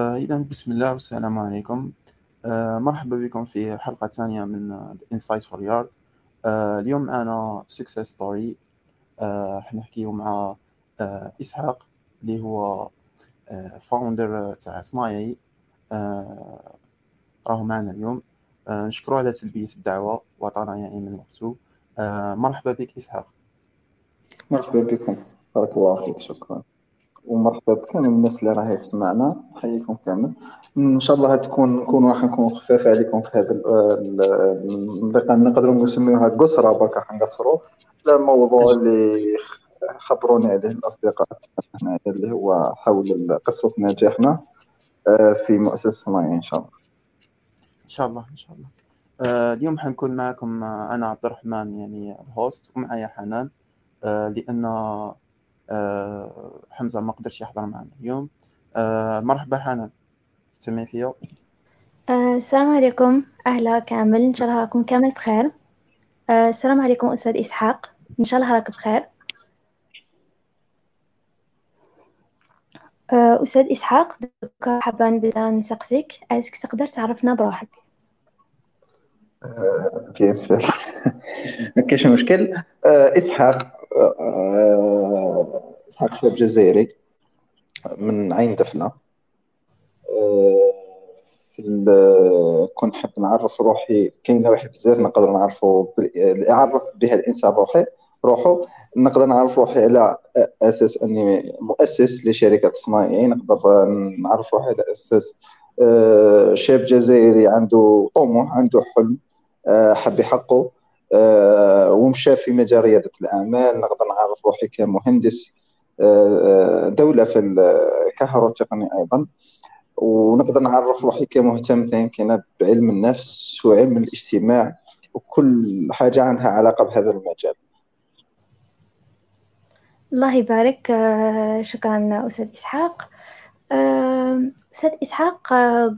إذا بسم الله والسلام عليكم. آه، مرحبا بكم في حلقة ثانية من for Yard. آه، اليوم معنا success story. آه، حنحكيو مع إسحاق اللي هو فاوندر تاع صنايعي. راهو معنا اليوم. نشكره على تلبية الدعوة وعطانا يعني من وقته. مرحبا بك إسحاق. مرحبا بكم. بارك الله فيك. شكرا. ومرحبا بكامل الناس اللي راهي تسمعنا نحييكم كامل. إن شاء الله تكون نكون راح نكون خفاف عليكم في هذا نقدروا نسميوها قصره برك راح نقصروا الموضوع اللي خبروني عليه الأصدقاء اللي هو حول قصة نجاحنا آه، في مؤسسة صناعية إن شاء الله. إن شاء الله إن شاء الله. آه، اليوم حنكون معكم آه، أنا عبد الرحمن يعني الهوست ومعايا حنان لأن حمزة ما قدرش يحضر معنا اليوم. آه، مرحبا حنان. تسمعي فيا؟ آه، السلام عليكم. أهلا كامل. إن شاء الله راكم كامل بخير. السلام عليكم أستاذ إسحاق. إن شاء الله راك بخير. أستاذ إسحاق دوكا حابة نبدأ نسقسيك. أسك تقدر تعرفنا بروحك؟ كيف ما كاينش مشكل. إسحاق إسحاق شاب جزائري من عين دفنة. كنت حاب نعرف روحي كاين واحد بزاف نقدر نعرفو يعرف بها الإنسان روحي روحو. نقدر نعرف روحي على أساس أني مؤسس لشركة صناعية نقدر نعرف روحي على أساس آه، شاب جزائري عنده طموح عنده حلم آه، حب يحققه آه، ومشى في مجال رياده الاعمال نقدر نعرف روحي كمهندس آه، دولة في الكهرباء التقني أيضا. ونقدر نعرف روحي كمهتم يمكن بعلم النفس وعلم الاجتماع وكل حاجة عندها علاقة بهذا المجال. الله يبارك. شكرا أستاذ إسحاق. أستاذ إسحاق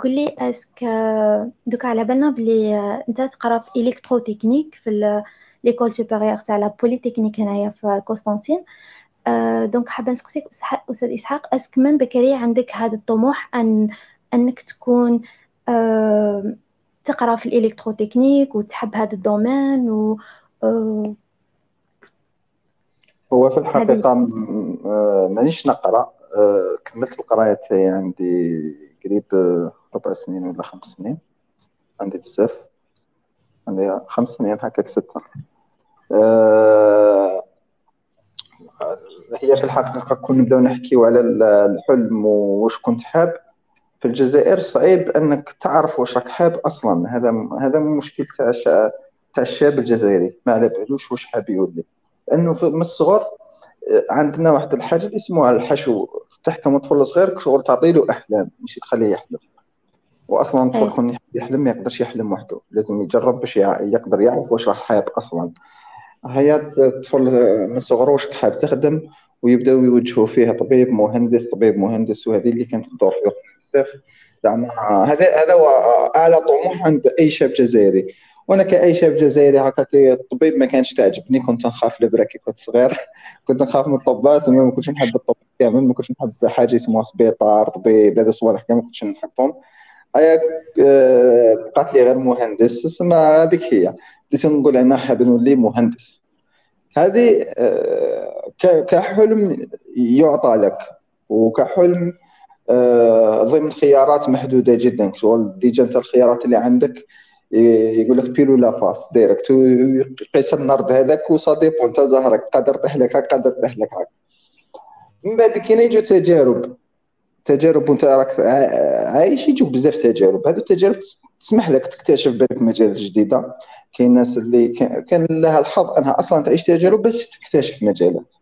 قل لي est-ce que دوكا على بالنا بلي أنت تقرأ في électrotechnique في l'école supérieure تاع la polytechnique هنايا في قسطنطين donc حابة نسقسيك أستاذ إسحاق est-ce que من بكري عندك هذا الطموح أن أنك تكون تقرأ في ال électrotechnique وتحب هذا ال domaine و هو في الحقيقة مانيش نقرأ. آه، كملت القراية تاعي عندي قريب آه، ربع سنين ولا خمس سنين. عندي بزاف. عندي خمس سنين هكاك ستة. أه هي في الحقيقة كون نبداو نحكيو على الحلم وواش كنت حاب. في الجزائر صعيب أنك تعرف واش راك حاب أصلا. هذا هذا مشكل تاع تاع الشاب الجزائري. ما على بالوش واش حاب يولي. لأنه من الصغر عندنا واحد الحاجة اللي اسمها الحشو. تحكم طفل صغير شغل تعطي له أحلام مش تخليه يحلم. واصلا الطفل كون يحلم ما يقدرش يحلم وحده. لازم يجرب باش يقدر يعرف واش راح حاب أصلا. هيا الطفل من صغره واش حاب تخدم ويبداو يوجهوا فيها طبيب مهندس طبيب مهندس وهذه اللي كانت تدور في وقتنا بزاف. هذا هذا هو اعلى طموح عند أي شاب جزائري. وأنا كأي شاب جزائري هكاك الطبيب ما كانش تعجبني كنت نخاف الابره كي كنت صغير. كنت نخاف من الطباس ما كنتش نحب الطب كامل ما كنتش نحب حاجة اسمها سبيطار طبيب هذا الصوالح كامل ما كنتش نحبهم. آه، بقات لي غير مهندس تسمى هذيك هي. بديت نقول أنا حاب نولي مهندس. هذه آه، كحلم يعطى لك وكحلم آه، ضمن خيارات محدودة جدا. déjà انت الخيارات اللي عندك يقول لك pile ou la face direct. ويقيس النرد هذاك وصديق انت زهرك. قادر طيح لك هاك قادر طيح لك هاك من بعد كاين يجوا تجارب. تجارب وانت راك عايش يجوا بزاف تجارب. هذو التجارب تسمح لك تكتشف بالك مجالات جديدة. كاين ناس اللي كان لها الحظ انها أصلا تعيش تجارب بس تكتشف مجالات.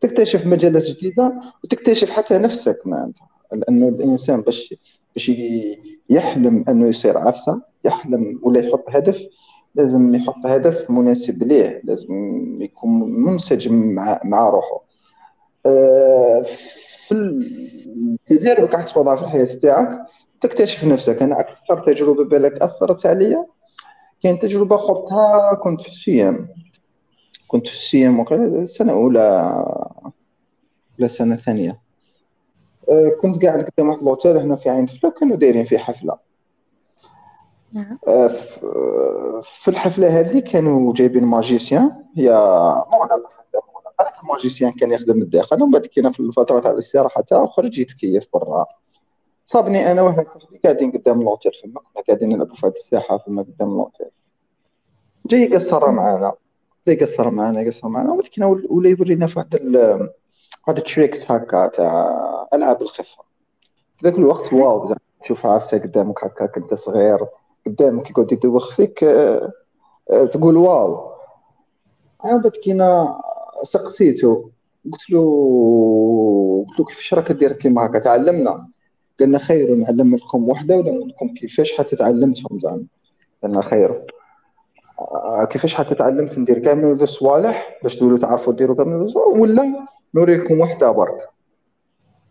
تكتشف مجالات جديدة وتكتشف حتى نفسك انت لأنه الإنسان باش باش يحلم أنه يصير عفسة يحلم ولا يحط هدف لازم يحط هدف مناسب ليه لازم يكون منسجم مع مع روحه. آه، في التجارب اللي تخوضها في الحياة تاعك تكتشف نفسك. أنا أكثر تجربة بالك أثرت عليا كانت تجربة خضتها كنت في السيام كنت في ال CEM السنة أولى ولا سنة ثانية. كنت قاعد قدام واحد l'hôtel هنا في عين فلا كانوا دايرين فيه حفلة. نعم. آه، آه، في الحفلة هذه كانوا جايبين magicien هي موضه هذاك ال magicien كان يخدم الداخل ومن بعد كاين في الفترة تاع الاستراحة تاعو خرج يتكيف برا. صابني أنا واحد صاحبي قاعدين قدام اللوتيل فما كنا قاعدين نلعبوا في هذه الساحة فما قدام اللوتيل جاي يقصر معانا جاي يقصر معانا يقصر معانا كنا ولا يورينا في واحد واحد ال tricks هكا تاع ألعاب الخفة. في ذاك الوقت واو تشوف عفسه قدامك هكاك أنت صغير. قدامك يقعد يدوخ فيك آه، آه، تقول واو. أنا بعد كينا سقسيتو. قلت له قلت له كيفاش راك دير كيما هكا؟ تعلمنا. قالنا خير نعلم لكم وحدة ولا نقول لكم كيفاش حتى تعلمتهم زعما قالنا خير. آه، كيفاش حتى تعلمت ندير كاع من ذو الصوالح باش تولوا تعرفوا ديروا كاع من ذو الصوالح ولا نوري لكم وحده برك.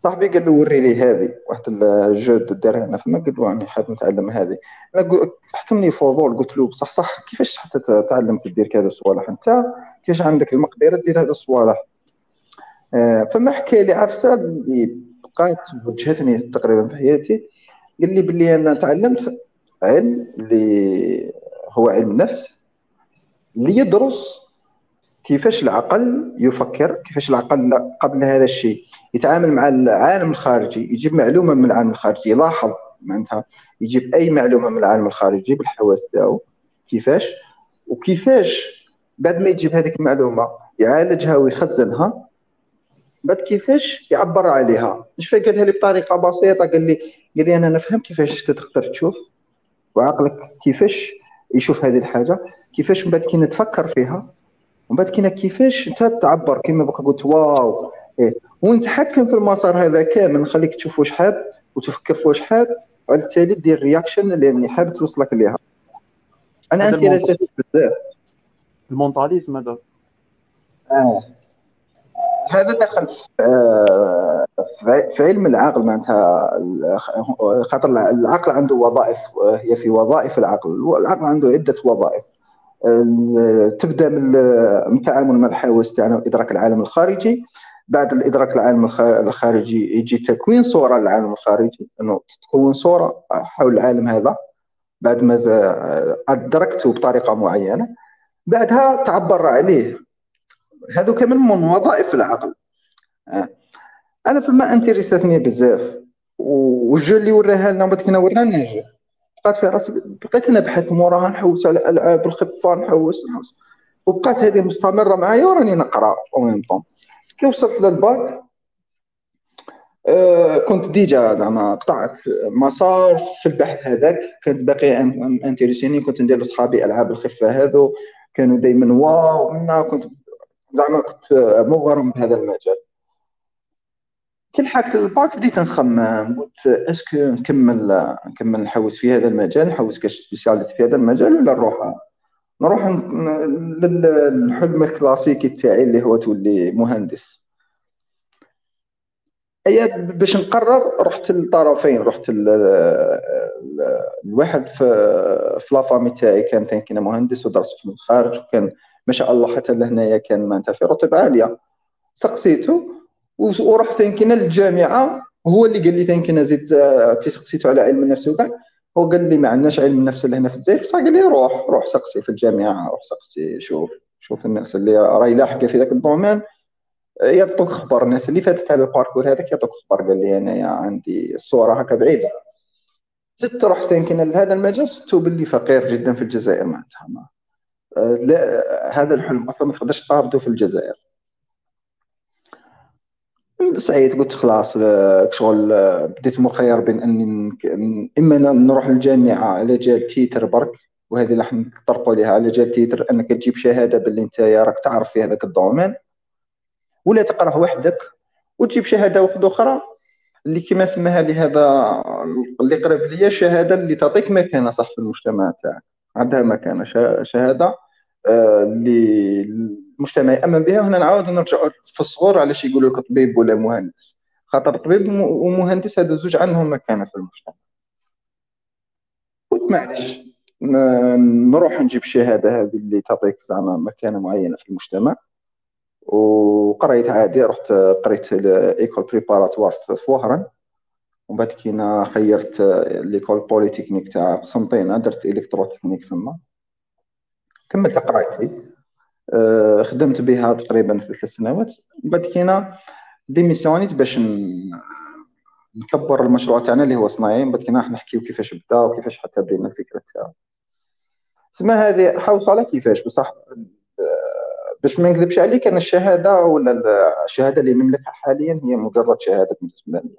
صاحبي قال له وري لي هذه واحد الجود دارها هنا فما قال له راني حاب نتعلم هذه. أنا حكمني فضول قلت له بصح صح كيفاش حتى ت- تعلمت دير كذا الصوالح أنت كيفاش عندك المقدرة دير هذا الصوالح؟ آه، فما حكى لي عفسة اللي بقات وجهتني تقريبا في حياتي. قال لي باللي أنا تعلمت علم اللي هو علم النفس اللي يدرس كيفاش العقل يفكر كيفاش العقل قبل هذا الشيء. يتعامل مع العالم الخارجي يجيب معلومة من العالم الخارجي يلاحظ معناتها يجيب أي معلومة من العالم الخارجي بالحواس تاعو. كيفاش؟ وكيفاش بعد ما يجيب هذيك المعلومة يعالجها ويخزنها بعد كيفاش يعبر عليها. مش قالها لي بطريقة بسيطة قال لي قال لي أنا نفهم كيفاش تقدر تشوف وعقلك كيفاش يشوف هذه الحاجة كيفاش من بعد كي تفكر فيها ومن بعد كاين كيفاش انت تعبر؟ كما دوكا قلت واو. إيه. ونتحكم في المسار هذا كامل نخليك تشوف واش حاب وتفكر في واش حاب وعلى التالي دير reaction اللي حاب توصلك ليها. أنا هذا انتريسيت بزاف. المونتاليزم هذا. آه. هذا دخل في آه، في- علم العقل معناتها خاطر العقل عنده وظائف هي في وظائف العقل العقل عنده عدة وظائف. تبدأ من ال- من التعامل مع الحواس تاعنا ادراك العالم الخارجي. بعد الإدراك العالم الخ- الخارجي يجي تكوين صورة للعالم الخارجي إنه تكون صورة حول العالم هذا. بعد ما أدركته بطريقة معينة. بعدها تعبر عليه. هذو كمان من وظائف العقل. آه. أنا فما انتريساتني بزاف. والجو اللي وراها لنا بعد كنا ورانا بقات في راسي بقيت نبحث موراها نحوس على العاب الخفه نحوس نحوس. وبقات هذه مستمرة معايا وراني نقرأ أو ميم طون كي وصلت للباك آه كنت déjà زعما قطعت مسار في البحث هذاك. كانت باقي إنتريسيني كنت ندير لصحابي ألعاب الخفة هذو. كانوا دائما واو منا كنت زعما كنت مغرم بهذا المجال. كي لحقت الباك. بديت نخمم قلت est-ce que نكمل نكمل نحوس في هذا المجال نحوس كاش spécialité في هذا المجال ولا نروح؟ نروح للحلم الكلاسيكي تاعي اللي هو تولي مهندس. ايا باش نقرر رحت للطرفين رحت ال- ال- الواحد في في la famille تاعي كان كان مهندس ودرس في الخارج وكان ما شاء الله حتى لهنايا كان معناتها في رتب عالية. سقسيته. ورحت يمكن للجامعة هو اللي قال لي يمكن زيد آه، كي سقسيته على علم النفس وكاع. هو قال لي ما عندناش علم النفس لهنا في الجزائر بصح قال لي روح روح سقسي في الجامعة روح سقسي شوف شوف الناس اللي راهي لاحقه في ذاك ال domaine. يعطوك خبر الناس اللي فاتت على ال parcours هذاك يعطوك خبر قال لي انايا عندي الصورة هكا بعيدة. زدت رحت يمكن لهذا المجال شفتو باللي فقير جدا في الجزائر معناتها. ما آه، لا هذا الحلم أصلا ما تقدرش تعرضه في الجزائر. سعيد قلت خلاص آه، شغل آه، بديت مخير بين أني إما نروح للجامعة على جال titre برك وهذه اللي راح نطرقوا لها على جال titre أنك تجيب شهادة باللي أنت راك تعرف في هذاك ال domaine ولا تقراه وحدك وتجيب شهادة واحدة أخرى اللي كما سماها لي هذا اللي قريب ليا الشهاده اللي تعطيك مكانة صح في المجتمع تاعك. عندها مكانة شه- شهادة آه، اللي المجتمع يامن بها وهنا نعاود نرجع في الصغور علاش يقولوا لك طبيب ولا مهندس. خاطر طبيب وم- ومهندس هذو زوج عندهم مكانة في المجتمع. قلت معليش نروح نجيب الشهاده هذه اللي تعطيك زعما مكانة معينة في المجتمع. وقريت عادي رحت قريت école préparatoire في وهران ومن بعد كينا خيرت l'école polytechnique تاع قسنطينة درت électrotechnique ثم كملت قرايتي. خدمت بها تقريبا ثلاث سنوات. من بعد كينا ديميسيونيت باش نكبر المشروع تاعنا اللي هو صنايعي. من بعد كينا نحكيو كيفاش بدا وكيفاش حتى بدينا الفكرة تاعو. تسمى هذه حوص على كيفاش؟ بصح باش ما نكذبش عليك أنا الشهادة ولا الشهادة اللي نملكها حاليا هي مجرد شهادة بالنسبة لي.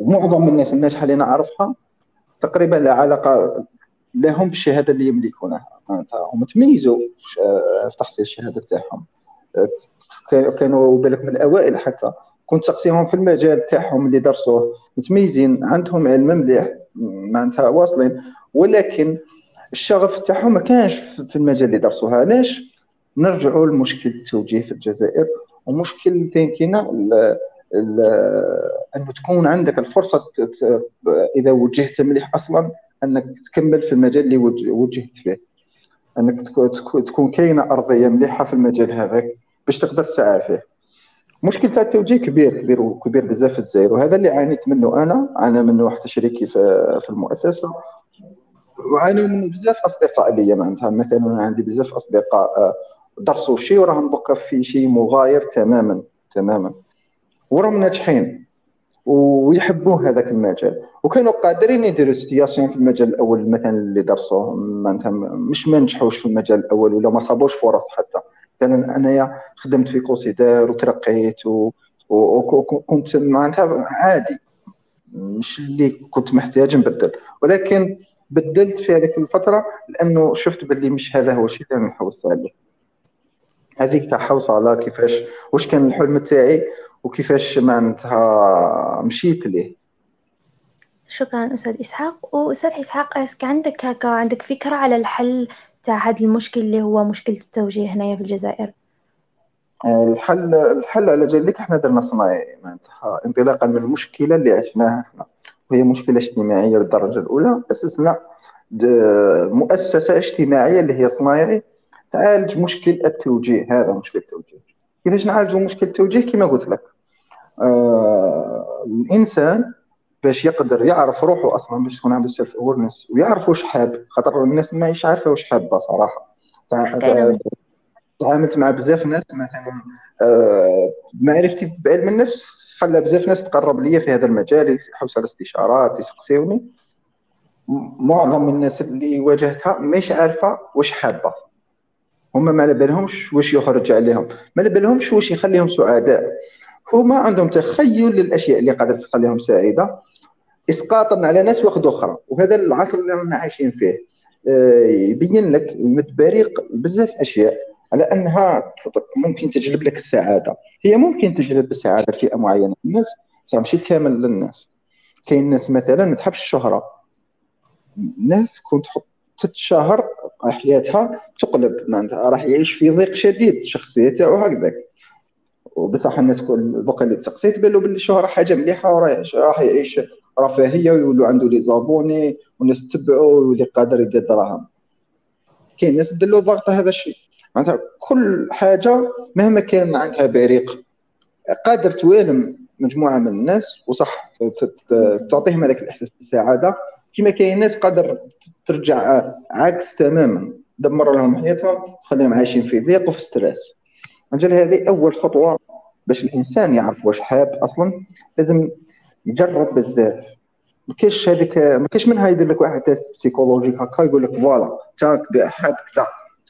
ومعظم الناس الناجحه اللي نعرفها تقريبا لا علاقة لهم بالشهادة اللي يملكونها. معناتها تميزوا في تحصيل الشهادة تاعهم. كانوا بالك من الأوائل حتى. كنت تقصيهم في المجال تاعهم اللي درسوه. متميزين عندهم علم مليح معناتها واصلين. ولكن الشغف تاعهم ما كانش في المجال اللي درسوه. علاش؟ نرجعوا لمشكل التوجيه في الجزائر. ومشكل ثاني كاينة؟ انه تكون عندك الفرصة إذا وجهت مليح أصلا أنك تكمل في المجال اللي وجهت فيه. أنك تكون كاينة أرضية مليحة في المجال هذاك باش تقدر تسعى فيه. مشكل تاع التوجيه كبير كبير وكبير بزاف في الجزائر وهذا اللي عانيت منه أنا. عانى منه حتى شريكي في المؤسسة. وعانوا من بزاف أصدقاء ليا معناتها. مثلا عندي بزاف أصدقاء آه، درسوا شيء وراهم دوكا في شيء مغاير تماما تماما. وراهم ناجحين. ويحبوا هذاك المجال. وكانوا قادرين يديروا situation في المجال الأول مثلا اللي درسوه معناتها مش ما نجحوش في المجال الأول ولا ما صابوش فرص حتى. مثلا أنايا خدمت في Cosider وترقيت وكنت معناتها عادي. مش اللي كنت محتاج نبدل. ولكن بدلت في هذيك الفترة لأنه شفت باللي مش هذا هو الشيء اللي نحوس عليه. هذيك تاع حوص على كيفاش واش كان الحلم تاعي وكيفاش معناتها مشيت ليه. شكرا أستاذ إسحاق. وأستاذ إسحاق أسك عندك هكا عندك فكرة على الحل تاع هذا المشكل اللي هو مشكلة التوجيه هنايا في الجزائر؟ الحل الحل على ذلك إحنا درنا صناعي معناتها انطلاقا من المشكلة اللي عشناها إحنا. وهي مشكلة اجتماعية بالدرجه الأولى أسسنا مؤسسة اجتماعية اللي هي صنايعي. تعالج مشكل التوجيه هذا مشكل التوجيه. كيفاش نعالجوا مشكل التوجيه؟ كما قلت لك. آه الإنسان باش يقدر يعرف روحه أصلا باش تكون عنده self awareness ويعرف واش حاب. خاطر الناس ما عارفه واش حابه صراحة تعاملت مع بزاف ناس مثلا آه معرفتي بعلم النفس خلى بزاف ناس تقرب ليا في هذا المجال يحوسوا على استشارات يسقسيوني. معظم الناس اللي واجهتها مش عارفة واش حابة. هما ما على بالهمش واش يخرج عليهم ما على بالهمش واش يخليهم سعداء. هما عندهم تخيل للأشياء اللي قادره تخليهم سعيدة. اسقاطا على ناس واخد أخرى وهذا العصر اللي رانا عايشين فيه. آه، يبين لك متبرق بزاف أشياء على أنها ممكن تجلب لك السعادة. هي ممكن تجلب السعادة لفئه معينة. من الناس بصح ماشي كامل للناس. كاين ناس مثلا ما تحبش الشهرة. ناس كنت تحط ست شهر حياتها تقلب معناتها راح يعيش في ضيق شديد الشخصيه تاعو هكذاك وبصح الناس كل بقى اللي تسقسيت بالو باللي الشهره حاجة مليحة وراح يعيش رفاهية ويولوا عنده لي زابوني والناس تتبعوا ويولي قادر يدير دراهم. كاين ناس دلو ضغط هذا الشيء. معناتها كل حاجة مهما كان عندها بريق قادر توالم مجموعة من الناس وصح تعطيهم هذاك الإحساس بالسعادة. كاين ناس قادر ترجع عكس تماما. دمر لهم حياتهم تخليهم عايشين في ضيق وفي ستريس. أجل هذه أول خطوة باش الإنسان يعرف واش حاب أصلا. لازم يجرب بزاف. ما كاينش هذيك ما كاينش منها يدير لك واحد test psychologique هكا يقول لك voilà راك حاب كذا.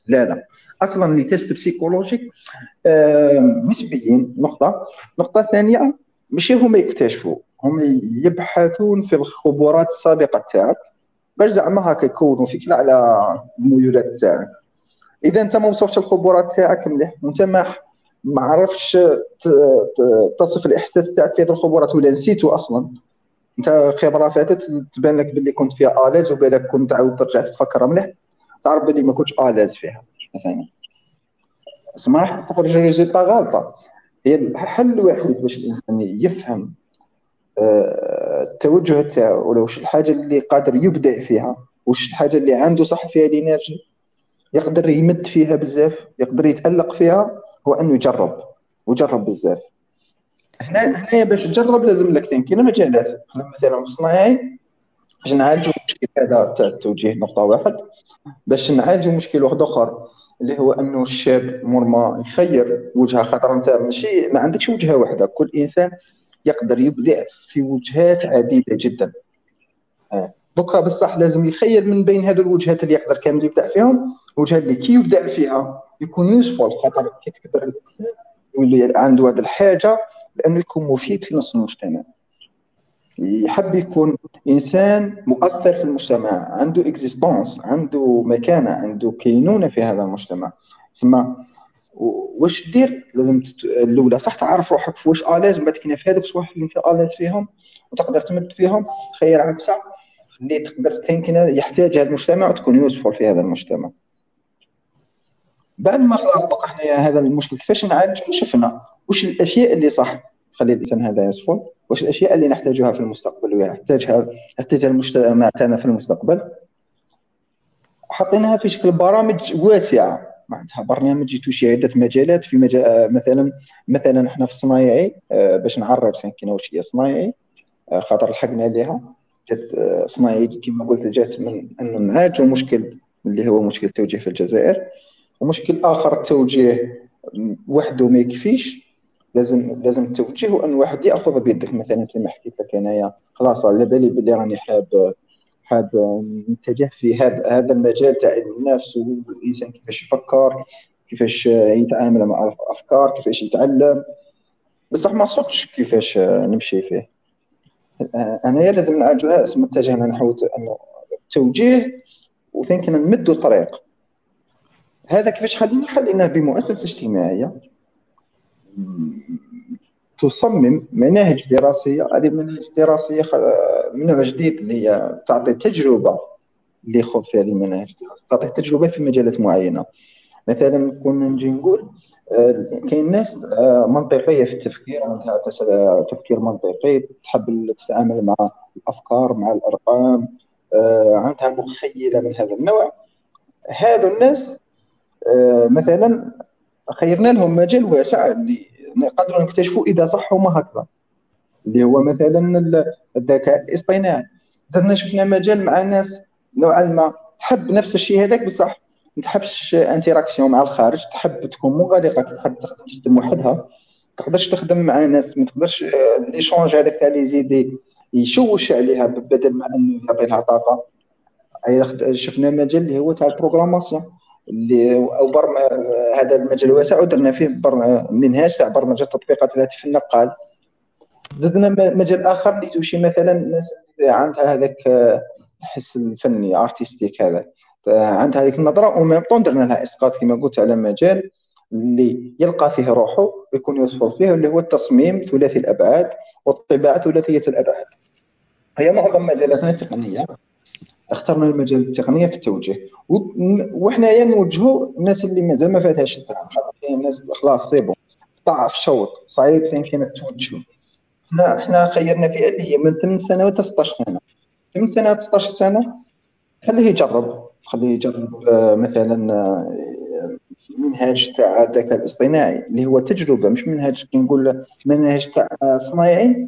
لا لا. أصلا les tests psychologiques آه نسبيين نقطة. نقطة ثانية ماشي هما يكتشفوا هم يبحثون في الخبرات السابقة تاعك باش زعما هكا يكونوا فكره على الميولات تاعك. إذا أنت ما وصفتش الخبرات تاعك مليح وأنت ما ما عرفتش تصف الإحساس تاعك في هذه الخبرات ولا نسيتو أصلا. أنت خبرة فاتت تبان لك باللي كنت فيها à l'aise وبالك كنت عاود ترجع تفكر مليح. تعرف باللي ما كنتش à l'aise فيها مثلا. ما راح تخرج résultat غلطه هي الحل الوحيد باش الإنسان يفهم آه، التوجه تاعو ولا واش الحاجة اللي قادر يبدع فيها واش الحاجة اللي عنده صح فيها l'énergie يقدر يمد فيها بزاف يقدر يتألق فيها هو أنه يجرب ويجرب بزاف. هنا هنايا باش تجرب لازم لك كاين مجالات مثلا في الصناعي باش نعالجوا المشكل هذا تاع التوجيه نقطة واحد باش نعالجوا مشكل واحد آخر. اللي هو أنه الشاب مرمى يخير وجهة خاطر أنت ماشي ما عندكش وجهة واحدة. كل إنسان يقدر يبدع في وجهات عديدة جدا. آه. دوكا بصح لازم يخير من بين هذو الوجهات اللي يقدر كامل يبدع فيهم. الوجهة اللي كي يبدع فيها يكون يوسفول خاطر كي تكبر الإنسان يولي عنده هذه الحاجة لأنه يكون مفيد في نص المجتمع. يحب يكون إنسان مؤثر في المجتمع عنده existence عنده مكانة عنده كينونه في هذا المجتمع. تسمى واش دير؟ لازم تت... الأولى صح تعرف روحك في واش à l'aise بعد كاين في هذوك الصوالح اللي أنت à l'aise فيهم وتقدر تمد فيهم خير عفسه اللي تقدر تنكن يحتاجها المجتمع وتكون useful في هذا المجتمع. بعد ما خلاص بقى حنايا هذا المشكل كيفاش نعالج؟ شفنا. واش الأشياء اللي صح تخلي الإنسان هذا يوسفول واش الاشياء اللي نحتاجها في المستقبل ويحتاجها يحتاجها المجتمع تاعنا في المستقبل؟ حطيناها في شكل برامج واسعة. معناتها برنامج يتوشي عدة مجالات. في مجال مثلا مثلا إحنا في الصنايعي آه، باش نعرف كاين واش هي صنايعي آه، خاطر لحقنا ليها جات آه، صنايعي كما قلت جات من أنه نعالجوا مشكل اللي هو مشكل التوجيه في الجزائر ومشكل آخر التوجيه وحده ما يكفيش. لازم لازم التوجيه أن واحد يأخذ بيدك مثلا كما حكيت لك انايا خلاص على بالي بلي راني حاب حاب نتجه في هذا هذا المجال تاع النفس والإنسان كيفاش يفكر كيفاش يتعامل مع الافكار كيفاش يتعلم. بصح ما صدتش كيفاش نمشي فيه. أنايا لازم نعالجها اسم اتجهنا نحو أنه توجيه وثاني نمدوا الطريق هذا كيفاش خلينا خلينا بمؤسسة اجتماعية. تصمم مناهج دراسية هذه المناهج الدراسيه من نوع جديد اللي هي تعطي تجربة اللي يخوض في هذه المناهج الدراسيه تعطي تجربة في مجالات معينة. مثلا كنا نجي نقول آه، كاين ناس آه، منطقية في التفكير عندها تفكير منطقي تحب تتعامل مع الأفكار مع الأرقام آه، عندها مخيلة من هذا النوع. هذو الناس مثلا خيرنا لهم مجال واسع اللي نقدروا نكتشفوا إذا صح هما هكذا. اللي هو مثلا الذكاء الاصطناعي. زرنا شفنا مجال مع ناس نوعا ما تحب نفس الشيء هذاك بصح. ما تحبش انتراكسيون مع الخارج تحب تكون منغلقه تحب تخدم وحدها. تقدرش تخدم مع ناس ما تقدرش l'échange هذاك تاع les idées يشوش عليها بدل ما إنه يعطي لها طاقه شفنا مجال اللي هو تاع ال programmation اللي أو برم... هذا المجال واسع ودرنا فيه بر... منهاج تاع برمجة تطبيقات. الهاتف النقال. زدنا مجال آخر اللي touché مثلا الناس عندها هذاك الحس الفني artistique هذا. عندها هذيك النظرة و même temps درنا لها إسقاط كما قلت على مجال اللي يلقى فيه روحه ويكون يوصل فيه اللي هو التصميم ثلاثي الأبعاد والطباعة ثلاثية الأبعاد. هي معظم مجالاتنا التقنية. أخترنا المجال التقنية في التوجيه. وحنايا نوجهوا الناس اللي مازال ما فاتهاش التعب كاين ناس خلاص سيبو طاع في الشوط صعيب كانت توجهوا حنا حنا خيرنا فئه اللي هي من 8 سنوات حتى 16 سنة. 8 سنوات 16 سنة خليه يجرب. خليه يجرب آه، مثلا آه، منهاج تاع الذكاء الاصطناعي اللي هو تجربة مش منهاج كي نقول منهاج تاع صنايعي.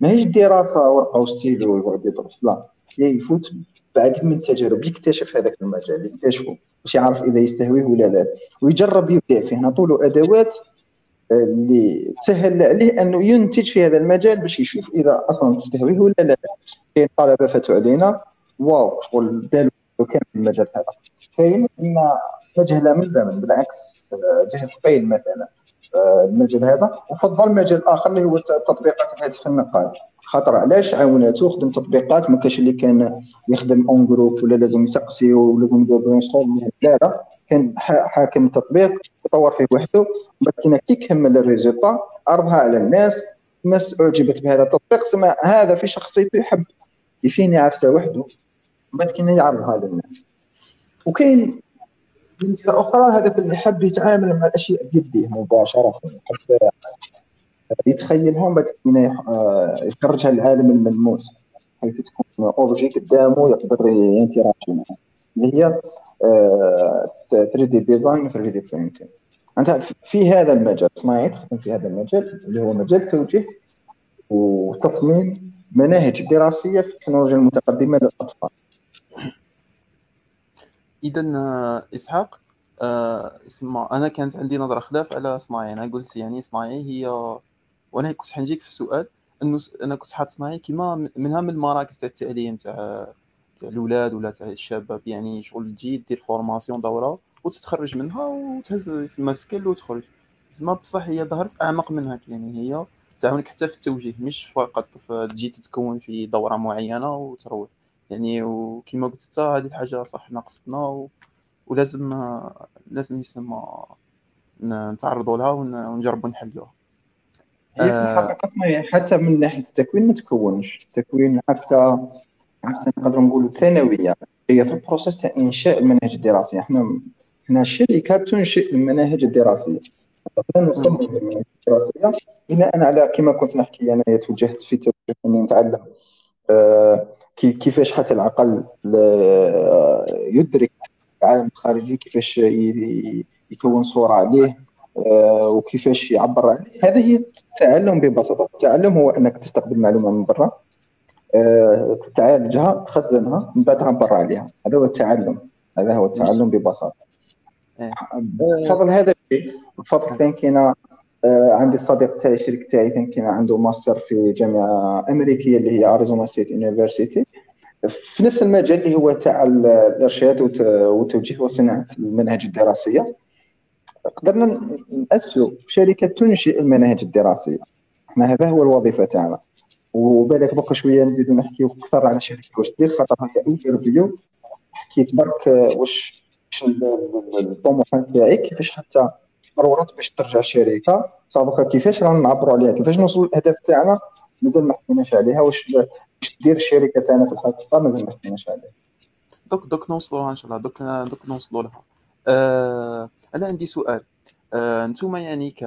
ماهيش دراسة ورقة وستيلو ويقعد يدرس لا. يفوت بعد من تجارب. يكتشف هذاك المجال يكتشفه باش يعرف إذا يستهويه ولا لا. ويجرب يبدع فيه. نعطوا أدوات آه، اللي تسهل عليه أنه ينتج في هذا المجال باش يشوف إذا أصلا تستهويه ولا لا. كاين طلبة فاتوا علينا. واو شغل داروا كامل المجال هذا. كاين ما مجهله من بالعكس آه، جهة ثقيل مثلا. المجال هذا. وفضل مجال اخر اللي هو تطبيقات الهاتف النقال خاطر علاش عاوناتو خدم تطبيقات؟ ما كاش اللي كان يخدم en groupe ولا لازم يسقسي ولازم يدير برين لا لا كان حاكم التطبيق يطور فيه وحده. بعد كي كمل ال résultat عرضها على الناس. الناس أعجبت بهذا التطبيق. سمع هذا في شخصيته يحب يفيني عفسة وحده بعد يعرضها للناس. وكاين من جهه أخرى هذاك اللي حب يتعامل مع الأشياء بيديه مباشرة حب يتخيلهم بعد يخرجها للعالم الملموس حيث تكون objet قدامه يقدر ينتراجي معه اللي هي 3D design و 3D printing أنت في هذا المجال صناعي تخدم في هذا المجال اللي هو مجال توجيه وتصميم مناهج دراسية في التكنولوجيا المتقدمة للأطفال. إذا إسحاق آه اسمع أنا كانت عندي نظرة خلاف على صناعي. أنا قلت يعني صناعي هي وأنا كنت حنجيك في السؤال إنه أنا كنت حاط صناعي كيما من المراكز تاع التعليم تاع تاع الأولاد ولا تاع الشباب. يعني شغل تجي دير formation دورة وتتخرج منها وتهز يسمى skill وتخرج. تسمى بصح هي ظهرت أعمق من هكا يعني هي تعاونك حتى في التوجيه مش فقط تجي تتكون في دورة معينة وتروح. يعني وكما قلت أنت هذه الحاجة صح ناقصتنا و... ولازم لازم يسمى نتعرضوا لها ونجربوا نحلوها. هي في الحقيقة صحيح حتى من ناحية التكوين ما تكونش. التكوين حتى حتى نقدروا نقولوا ثانوية هي في البروسيس تاع إنشاء المناهج الدراسية. إحنا هنا الشركة تنشئ المناهج الدراسية. نصمم المناهج الدراسية. بناء على كما كنت نحكي أنا توجهت في توجه اني نتعلم آه كيفاش حتى العقل يدرك العالم الخارجي كيفاش يكون صورة عليه آه، وكيفاش يعبر عليه. هذا هي التعلم ببساطة. التعلم هو أنك تستقبل معلومة من برا آه، تعالجها تخزنها من بعد تعبر عليها. هذا هو التعلم. هذا هو التعلم ببساطة. إيه. بفضل هذا الشيء بفضل آه، عندي الصديق تاعي الشريك تاعي كان عنده ماستر في جامعة أمريكية اللي هي أريزونا State University. في نفس المجال اللي هو تاع الإرشاد والتوجيه وصناعة المناهج الدراسية. قدرنا نأسسوا شركة تنشئ المناهج الدراسية. إحنا هذا هو الوظيفة تاعنا. وبالك بقى شوية نزيدو نحكيو أكثر على شركه واش دير؟ خاطر هي interview حكيت برك واش الطموحات تاعي كيفاش حتى قررت باش ترجع الشركة. صافوكا كيفاش رانا نعبروا عليها؟ كيفاش نوصلوا للأهداف تاعنا؟ مازال ما حكيناش عليها. واش باش دير الشركة تاعنا في الحقيقة؟ مازال ما حكيناش عليها. دوك دوك نوصلوا إن شاء الله. دوك دوك نوصلوا لها. آه أنا عندي سؤال. آه أنتم يعني ك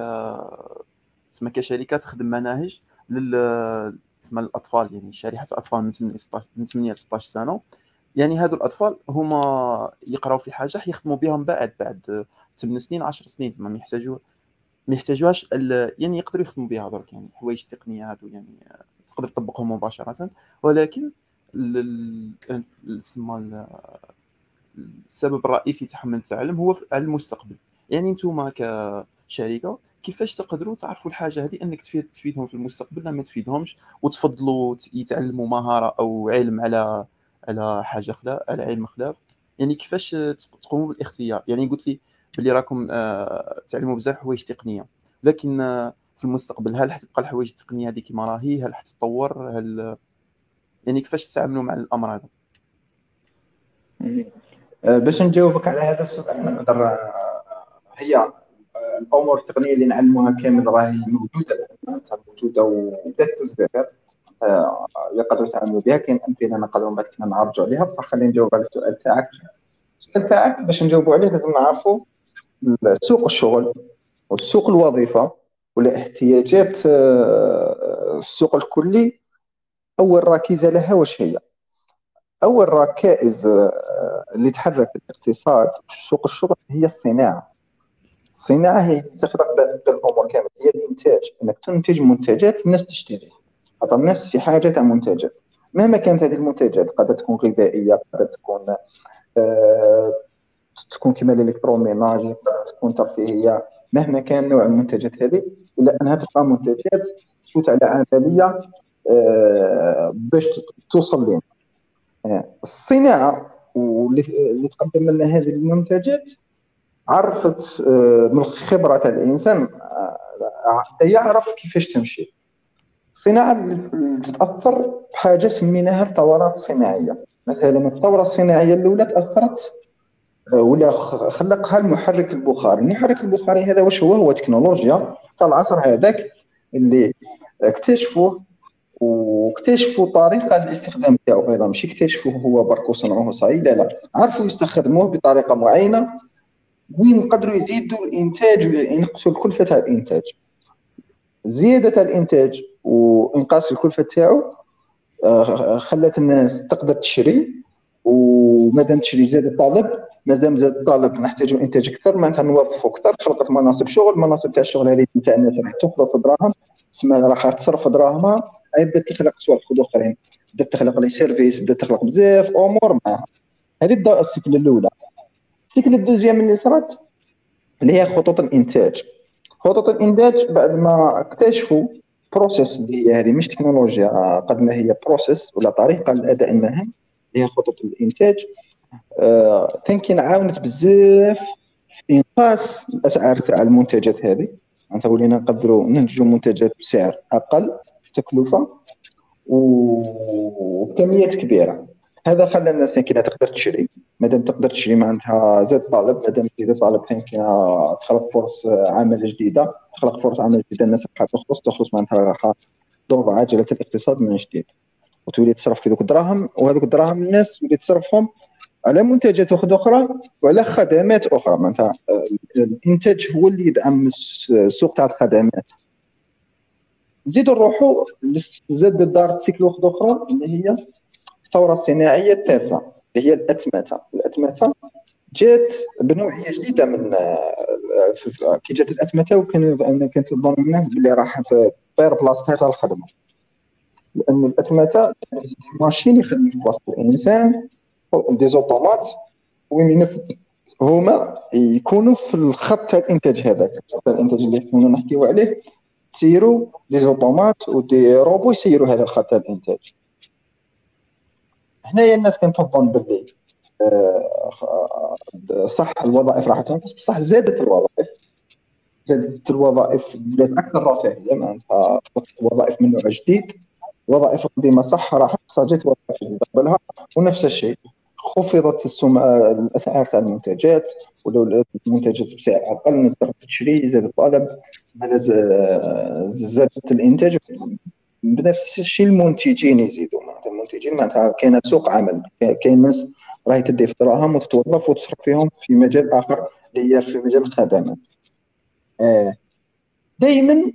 تسمى كشركه تخدم مناهج لل تسمى الأطفال يعني شريحة اطفال من 8 من 8 ل 16 سنة. يعني هادو الأطفال هما يقراو في حاجة يخدموا بها من بعد بعد 8 سنين 10 سنين تما ما يحتاجوا ما يحتاجوهاش يعني يقدروا يخدموا بها درك يعني حوايج تقنيه هادو يعني تقدر تطبقهم مباشرة. ولكن تسمى السبب الرئيسي تاعهم التعلم هو على المستقبل. يعني نتوما كشركة كيفاش تقدروا تعرفوا الحاجة هذه إنك تفيد تفيدهم في المستقبل؟ لا ما تفيدهمش وتفضلوا يتعلموا مهارة أو علم على على حاجة خلاف على علم خلاف يعني كيفاش تقوموا بالاختيار؟ يعني قلت لي باللي راكم آه، تعلموا بزاف حوايج تقنية. لكن آه، في المستقبل هل حتبقى الحوايج التقنية هذه كما راهي؟ هل حتتطور؟ هل يعني كيفاش تتعاملوا مع الأمر هذا؟ آه، باش نجاوبك على هذا السؤال نقدر هي الأمور التقنية اللي نعلموها كامل راهي موجودة موجودة وبدات تزدهر يقدروا يتعاملوا بها كاين أمثلة نقدروا بعد كنا نعرجوا عليها بصح خلينا نجاوب على السؤال تاعك. السؤال تاعك باش نجاوبوا عليه لازم نعرفوا سوق الشغل والسوق الوظيفة ولا احتياجات آه، السوق الكلي أول ركيزه لها واش هي؟ أول ركائز آه، اللي تحرك الاقتصاد سوق الشغل هي الصناعة. الصناعة هي تخلق الأمور كامل هي الإنتاج. إنك تنتج منتجات الناس تشتريها. خاطر الناس في حاجة تاع منتجات. مهما كانت هذه المنتجات قد تكون غذائية قد تكون آه تكون كما الالكتروميناج تكون ترفيهية. مهما كان نوع المنتجات هذه إلا انها تبقى منتجات تفوت على عمليه آه باش توصل لنا آه الصناعة واللي تقدم لنا هذه المنتجات عرفت آه، من خبرة الإنسان آه، يعرف كيفاش تمشي. الصناعة تتأثر بحاجة سميناها الثورات الصناعية. مثلا الثورة الصناعية الأولى تأثرت آه، ولا خلقها المحرك البخاري. المحرك البخاري هذا واش هو؟ هو تكنولوجيا. تاع العصر هذاك اللي اكتشفوه واكتشفوا طريقة الاستخدام تاعو أيضا. ماشي اكتشفوه هو برك وصنعوه صعيب لا عرفوا يستخدموه بطريقة معينة وين نقدروا يزيدوا الإنتاج وينقصوا الكلفة تاع الإنتاج. زيادة الإنتاج وإنقاص الكلفة تاعو آه، خلت الناس تقدر تشري ومادام تشري زاد الطالب مادام زاد الطالب نحتاج إنتاج أكثر معناتها نوظفوا أكثر خلقت مناصب شغل مناصب تاع الشغل هذه تاع الناس راح تخلص دراهم تسمى راح تصرف دراهمها بدات تخلق سواء أخرين بدات تخلق لي services بدات تخلق بزاف أمور معها هذه ال cycle الأولى. ال cycle ال deuxième اللي صرات اللي هي خطوط الإنتاج. خطوط الإنتاج بعد ما اكتشفوا process اللي هي هذه مش تكنولوجيا قد ما هي process ولا طريقة لأداء المهام. اللي هي خطوط الإنتاج. آه كان عاونت بزاف في إنقاص الأسعار تاع المنتجات هذه. معناتها ولينا نقدروا ننتجوا منتجات بسعر أقل تكلفة وبكميات كبيرة. هذا خلى الناس كي تقدر تشري. مادام تقدر تشري معناتها زاد طالب. مادام زاد طالب كاين تخلق فرص عمل جديدة. تخلق فرص عمل جديدة الناس راح تخلص تخلص معناتها راح دور عجله الإقتصاد من جديد. وتولي تصرف في ذوك الدراهم وهذوك الدراهم الناس تولي تصرفهم على منتجات أخرى وعلى خدمات أخرى. معناتها الإنتاج هو اللي يدعم السوق تاع الخدمات. نزيدو نروحو زاد دارت سيكل أخرى اللي هي الثورة الصناعية الثالثة اللي هي الأتمتة. الأتمتة جات بنوعية جديدة من كي جات الأتمتة وكان كانت تظن الناس باللي راح تطير بلاصتها تاع الخدمة. لأن الأتمتة ماشين يخدم في بلاصه الإنسان دي زوتومات وين هما يكونوا في الخط تاع الإنتاج هذاك خط الإنتاج اللي كنا نحكيو عليه تسيروا دي زوتومات ودي روبو يسيروا هذا الخط تاع الإنتاج. هنايا الناس كانت تظن باللي آه، صح الوظائف راح تنقص بصح زادت الوظائف. زادت الوظائف بدات أكثر رفاهية معناتها وظائف من نوع جديد. وظائف قديمه صح راح خرجت وظائف. قبلها ونفس الشيء. خفضت السم... الأسعار تاع المنتجات ولو المنتجات بسعر أقل تقدر تشري زاد الطلب زادت الإنتاج. بنفس الشيء المنتجين يزيدوا. معناتها المنتجين معناتها كاين سوق عمل كاين ناس راهي تدي في دراهم وتتوظف وتصرف فيهم في مجال آخر اللي هي في مجال الخدمات. آه. دائما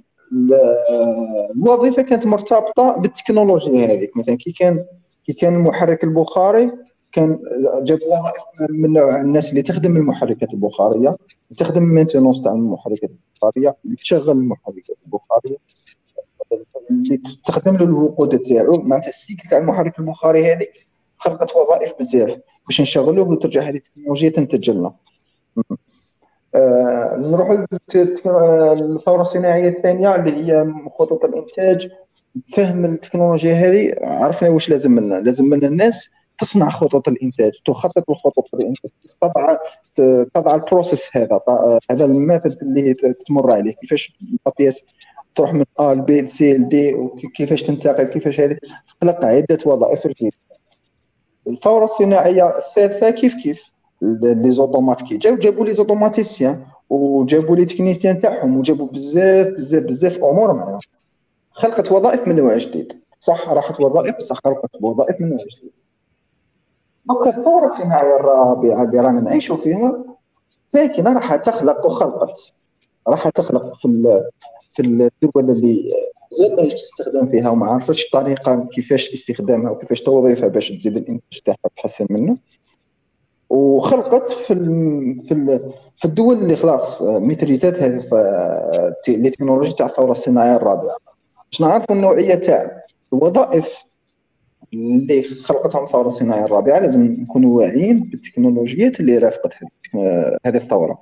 الوظيفه كانت مرتبطة بالتكنولوجيا هذيك. مثلا كي كان كي كان المحرك البخاري كان جاب وظائف من الناس اللي تخدم المحركات البخارية تخدم ال maintenance تاع المحركات البخارية اللي تشغل المحركات البخارية. اللي تستخدم له الوقود تاعو معناتها ال cycle تاع المحرك البخاري هذيك خلقت وظائف بزاف باش نشغلوه وترجع هذه التكنولوجيا تنتج لنا آه نروح للثورة الصناعية الثانية اللي هي خطوط الإنتاج فهم التكنولوجيا هذه عرفنا واش لازم لنا. لازم لنا الناس تصنع خطوط الإنتاج تخطط لخطوط الإنتاج تضع تضع ال process هذا هذا ال method اللي تمر عليه. كيفاش ال pièce تروح من A ل B ل C ل D وكيفاش تنتقل كيفاش هذه. خلق عدة وظائف جديده الثورة الصناعية الثالثة كيف كيف؟ لي زوتومات كي جاو جابوا لي زوتوماتيسيان وجابوا لي تكنيسيان تاعهم وجابوا بزاف بزاف بزاف امور معاهم خلقت وظائف من نوع جديد صح راحت وظائف بصح خلقت وظائف من نوع جديد دوكا الثوره الصناعيه الرابعه اللي رانا نعيشوا فيها ساكنه راح تخلق وخلقت راح تخلق في في الدول اللي زاد ما تستخدم فيها وما عرفتش الطريقة كيفاش استخدامها وكيفاش توظيفها باش تزيد الانتاج تاعها تحسن منه وخلقت في في في الدول اللي خلاص ميتريزات هذه التكنولوجيا تاع الثورة الصناعية الرابعة. باش نعرفوا النوعية تاع الوظائف اللي خلقتهم الثورة الصناعية الرابعة لازم نكونوا واعيين بالتكنولوجيات اللي رافقت هذه الثورة.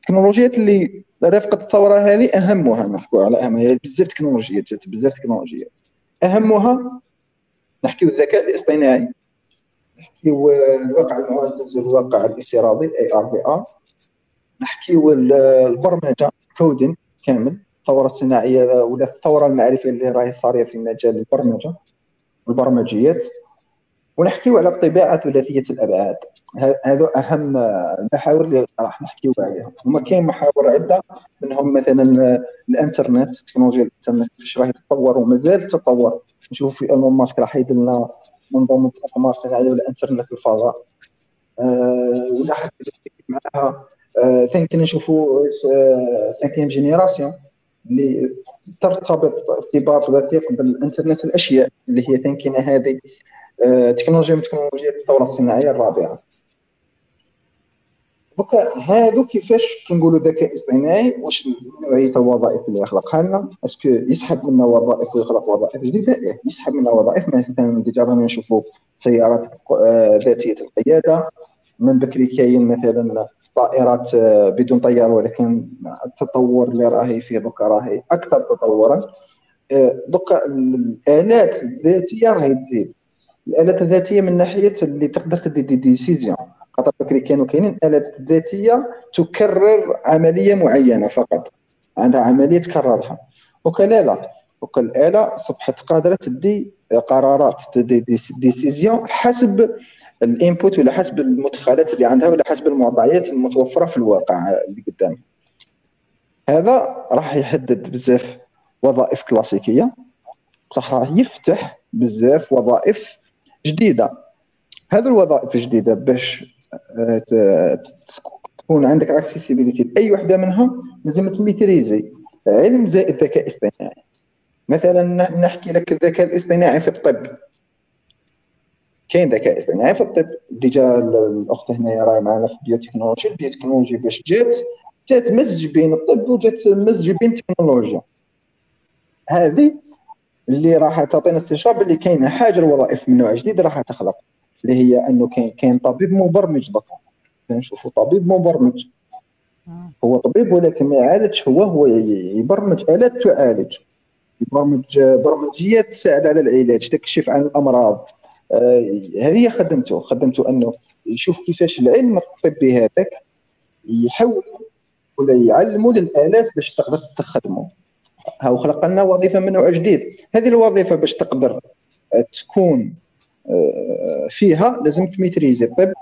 التكنولوجيات اللي رافقت الثورة هذه أهمها نحكوا على أهمها. بزاف تكنولوجيات بزاف تكنولوجيات. أهمها نحكيو الذكاء الاصطناعي. نحكيو الواقع المعزز والواقع الافتراضي AR VR نحكيو البرمجه coding كامل. الثورة الصناعية ولا الثورة المعرفية اللي راهي صارية في مجال البرمجة والبرمجيات. ونحكيو على الطباعة ثلاثية الأبعاد. هذو أهم المحاور اللي راح نحكيو عليها هما كاين محاور عدة منهم مثلا الإنترنت تكنولوجيا الإنترنت كيفاش راهي تتطور ومازال تتطور نشوف في إيلون ماسك راح يدير لنا منظومة اقمار صناعيه والانترنت في الفضاء. أه ولا حتى معها ثاني كنا نشوفوا cinquième génération اللي ترتبط ارتباط وثيق بالإنترنت الأشياء اللي هي ثاني هذه تكنولوجيا من تكنولوجيا الثوره الصناعية الرابعة. دوكا هادو كيفاش كنقولوا ذكاء اصطناعي واش نوعيه الوظائف اللي يخلقها لنا est-ce que يسحب منا وظائف ويخلق وظائف جديدة؟ إيه يسحب منا وظائف. مثلا déjà رانا نشوفوا سيارات آه، ذاتية القيادة. من بكري كاين مثلا طائرات آه، بدون طيار ولكن التطور اللي راهي فيه دوكا راهي أكثر تطورا. آه، دوكا الآلات الذاتية راهي تزيد. الآلات الذاتية من ناحية اللي تقدر تدي des décisions خاطر بكري كانوا كاينين آلات ذاتية تكرر عملية معينة فقط. عندها عملية تكررها. دوكا لا دوكا الاله اصبحت قادرة تدي قرارات ت des décisions حسب ال input ولا حسب المدخلات اللي عندها ولا حسب المعطيات المتوفرة في الواقع اللي قدام هذا راح يحدد بزاف وظائف كلاسيكية. صح راح يفتح بزاف وظائف جديدة. هذه الوظائف الجديدة باش تكون عندك accessibilité لأي وحدة منها لازم تميتريزي علم زائد ذكاء اصطناعي. مثلا نحكي لك الذكاء الاصطناعي في الطب. كاين ذكاء اصطناعي في الطب؟ déjà الأخت هنايا راهي معنا في ال biotechnologie. ال biotechnologie باش جات جات مزج بين الطب وجات مزج بين التكنولوجيا. هذه اللي راح تعطينا استشراف اللي كاينة حاجة الوظائف من نوع جديد راح تخلق. اللي هي إنه كاين كاين طبيب مبرمج دكا نشوفوا طبيب مبرمج. هو طبيب ولكن ما يعالجش هو هو يبرمج آلات تعالج. يبرمج برمجيات تساعد على العلاج تكشف عن الأمراض. آه هذه هي خدمته. خدمته إنه يشوف كيفاش العلم الطبي هذاك يحول ولا يعلموا للآلات باش تقدر تستخدمه هاو خلق لنا وظيفة من نوع جديد. هذه الوظيفة باش تقدر تكون آه، فيها لازم تميتريزي. الطب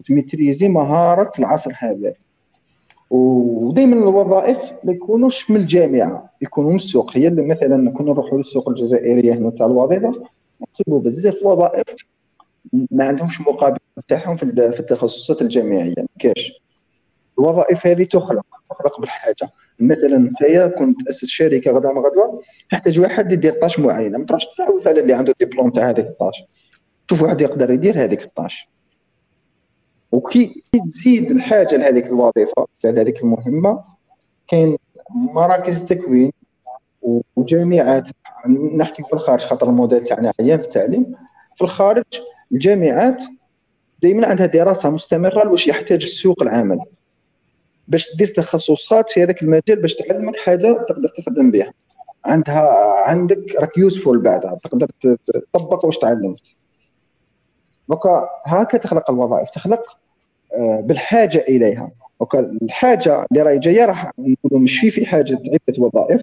وتميتريزي مهارة العصر هذا. ودائما الوظائف ما يكونوش من الجامعة يكونوا من السوق. هي اللي مثلا كنا نروحوا للسوق الجزائرية هنا تاع الوظيفة نحسبوا بزاف وظائف ما عندهمش مقابل تاعهم في التخصصات الجامعية. ما كاش الوظائف هذه تخلق تخلق بالحاجة. مثلا انت كنت تاسس شركة غدا ما غدوه تحتاج واحد يدير طاش معينة. ما تروحش تعوز على اللي عنده ديبلوم تاع هذيك الطاش. شوف واحد يقدر يدير هذيك الطاش. وكي تزيد الحاجة لهذيك الوظيفة لهذيك المهمة كاين مراكز تكوين وجامعات. نحكي في الخارج خاطر الموديل تاعنا عيان في التعليم. في الخارج الجامعات دائما عندها دراسة مستمرة لواش يحتاج السوق العمل. باش دير تخصصات في هذاك المجال باش تعلمك حاجة تقدر تخدم بها. عندها عندك راك يوسفول بعدها تقدر تطبق واش تعلمت. دوكا هكا تخلق الوظائف تخلق آه، بالحاجة إليها. دوكا الحاجة اللي راهي جاية راح نقولوا مش في حاجة عدة وظائف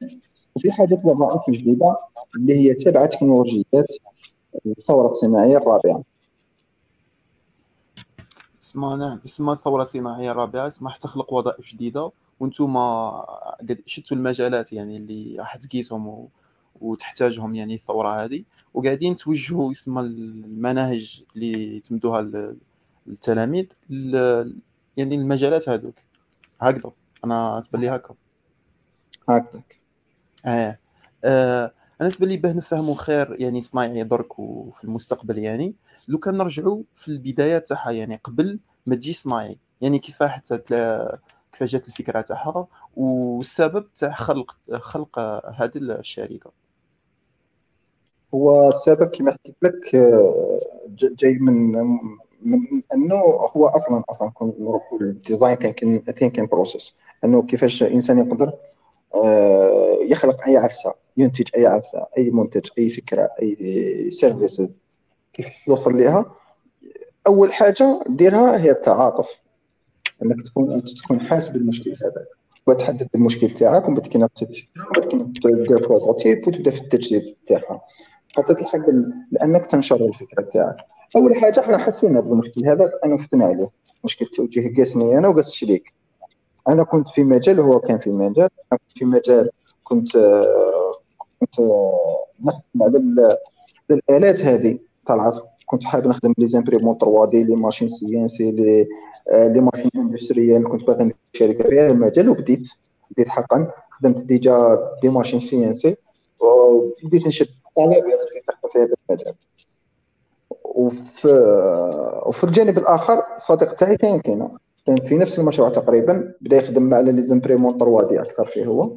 وفي حاجة وظائف جديدة اللي هي تبع تكنولوجيات الثورة الصناعية الرابعة. اسمها اسمها الثورة الصناعية الرابعة اسمها تخلق وظائف جديدة. وأنتم قد شتوا المجالات يعني اللي راح تقيسهم وتحتاجهم يعني الثورة هذه. وقاعدين توجهوا يسمى المناهج اللي تمدوها للتلاميذ يعني المجالات هذوك. هكذا. أنا تبان لي هكا. هكذاك. آه, آه. أنا تبان لي باه نفهموا خير يعني صنايعي درك وفي المستقبل يعني. لو كان نرجعوا في البدايات تاعها يعني قبل ما تجي صنايعي. يعني كيف حتى كيفاش جات الفكرة تاعها. والسبب تاع خلق خلق هذه الشركة. هو السبب كما حكيت لك آه، جاي من من أنه هو أصلا أصلا كون نروحوا لل design thinking thinking process أنه كيفاش الإنسان يقدر آه، يخلق أي عفسة ينتج أي عفسة أي منتج أي فكرة أي services كيف يوصل لها أول حاجة ديرها هي التعاطف. أنك تكون تكون حاس بالمشكل هذاك. وتحدد المشكل تاعك ومن بعد كي دير prototype وتبدأ في التجديد تاعها. حتى تلحق لأنك تنشر الفكرة تاعك أول حاجة إحنا حسينا بالمشكل هذا أنا فتنا عليه مشكل توجيه قاسني أنا وقاس الشريك أنا كنت في مجال وهو كان في مجال. أنا كنت في مجال كنت كنت نخدم على الالات هذه. تاع العصر كنت حابب نخدم les imprimantes 3D les machines CNC les les machines industrielles. كنت باغي ندير شركة في هذا المجال وبديت بديت حقا. خدمت déjà des machines CNC نشد طلبات في هذا المجال. وفي وفي الجانب الآخر صديق تاعي كان كاين. كان في نفس المشروع تقريبا بدأ يخدم على les imprimantes 3D أكثر شيء هو.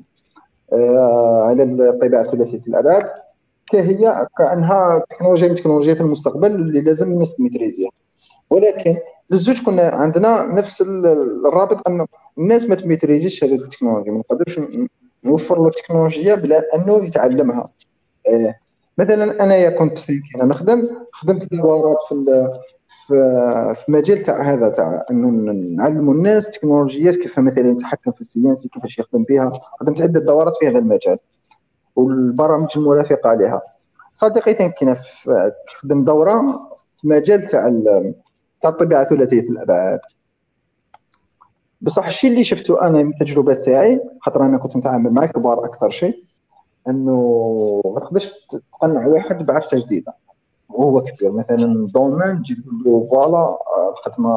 آه على الطباعه ثلاثيه الأبعاد. كهي كأنها تكنولوجيا من تكنولوجيات المستقبل اللي لازم الناس تميتريزيها. ولكن للزوج كنا عندنا نفس الرابط أن الناس ما تميتريزيش هذه التكنولوجيا. ما نقدرش نوفر له التكنولوجيا بلا أنه يتعلمها. آه مثلا أنايا كنت في كنا نخدم خدمت دورات في في مجال تاع هذا تاع إنه نعلموا الناس تكنولوجيات كيف مثلا يتحكم في السياسي كيفاش يخدم بها. خدمت عدة دورات في هذا المجال والبرامج المرافقة لها صديقي كان خدم دورة في مجال تاع تاع الطبيعة ثلاثيه الأبعاد. بصح الشيء اللي شفته أنا من التجربة تاعي خاطر أنا كنت نتعامل مع كبار أكثر شيء إنه ما تقدرش تقنع واحد بعفسة جديدة. وهو كبير مثلا دومين تجيب له فوالا الخدمة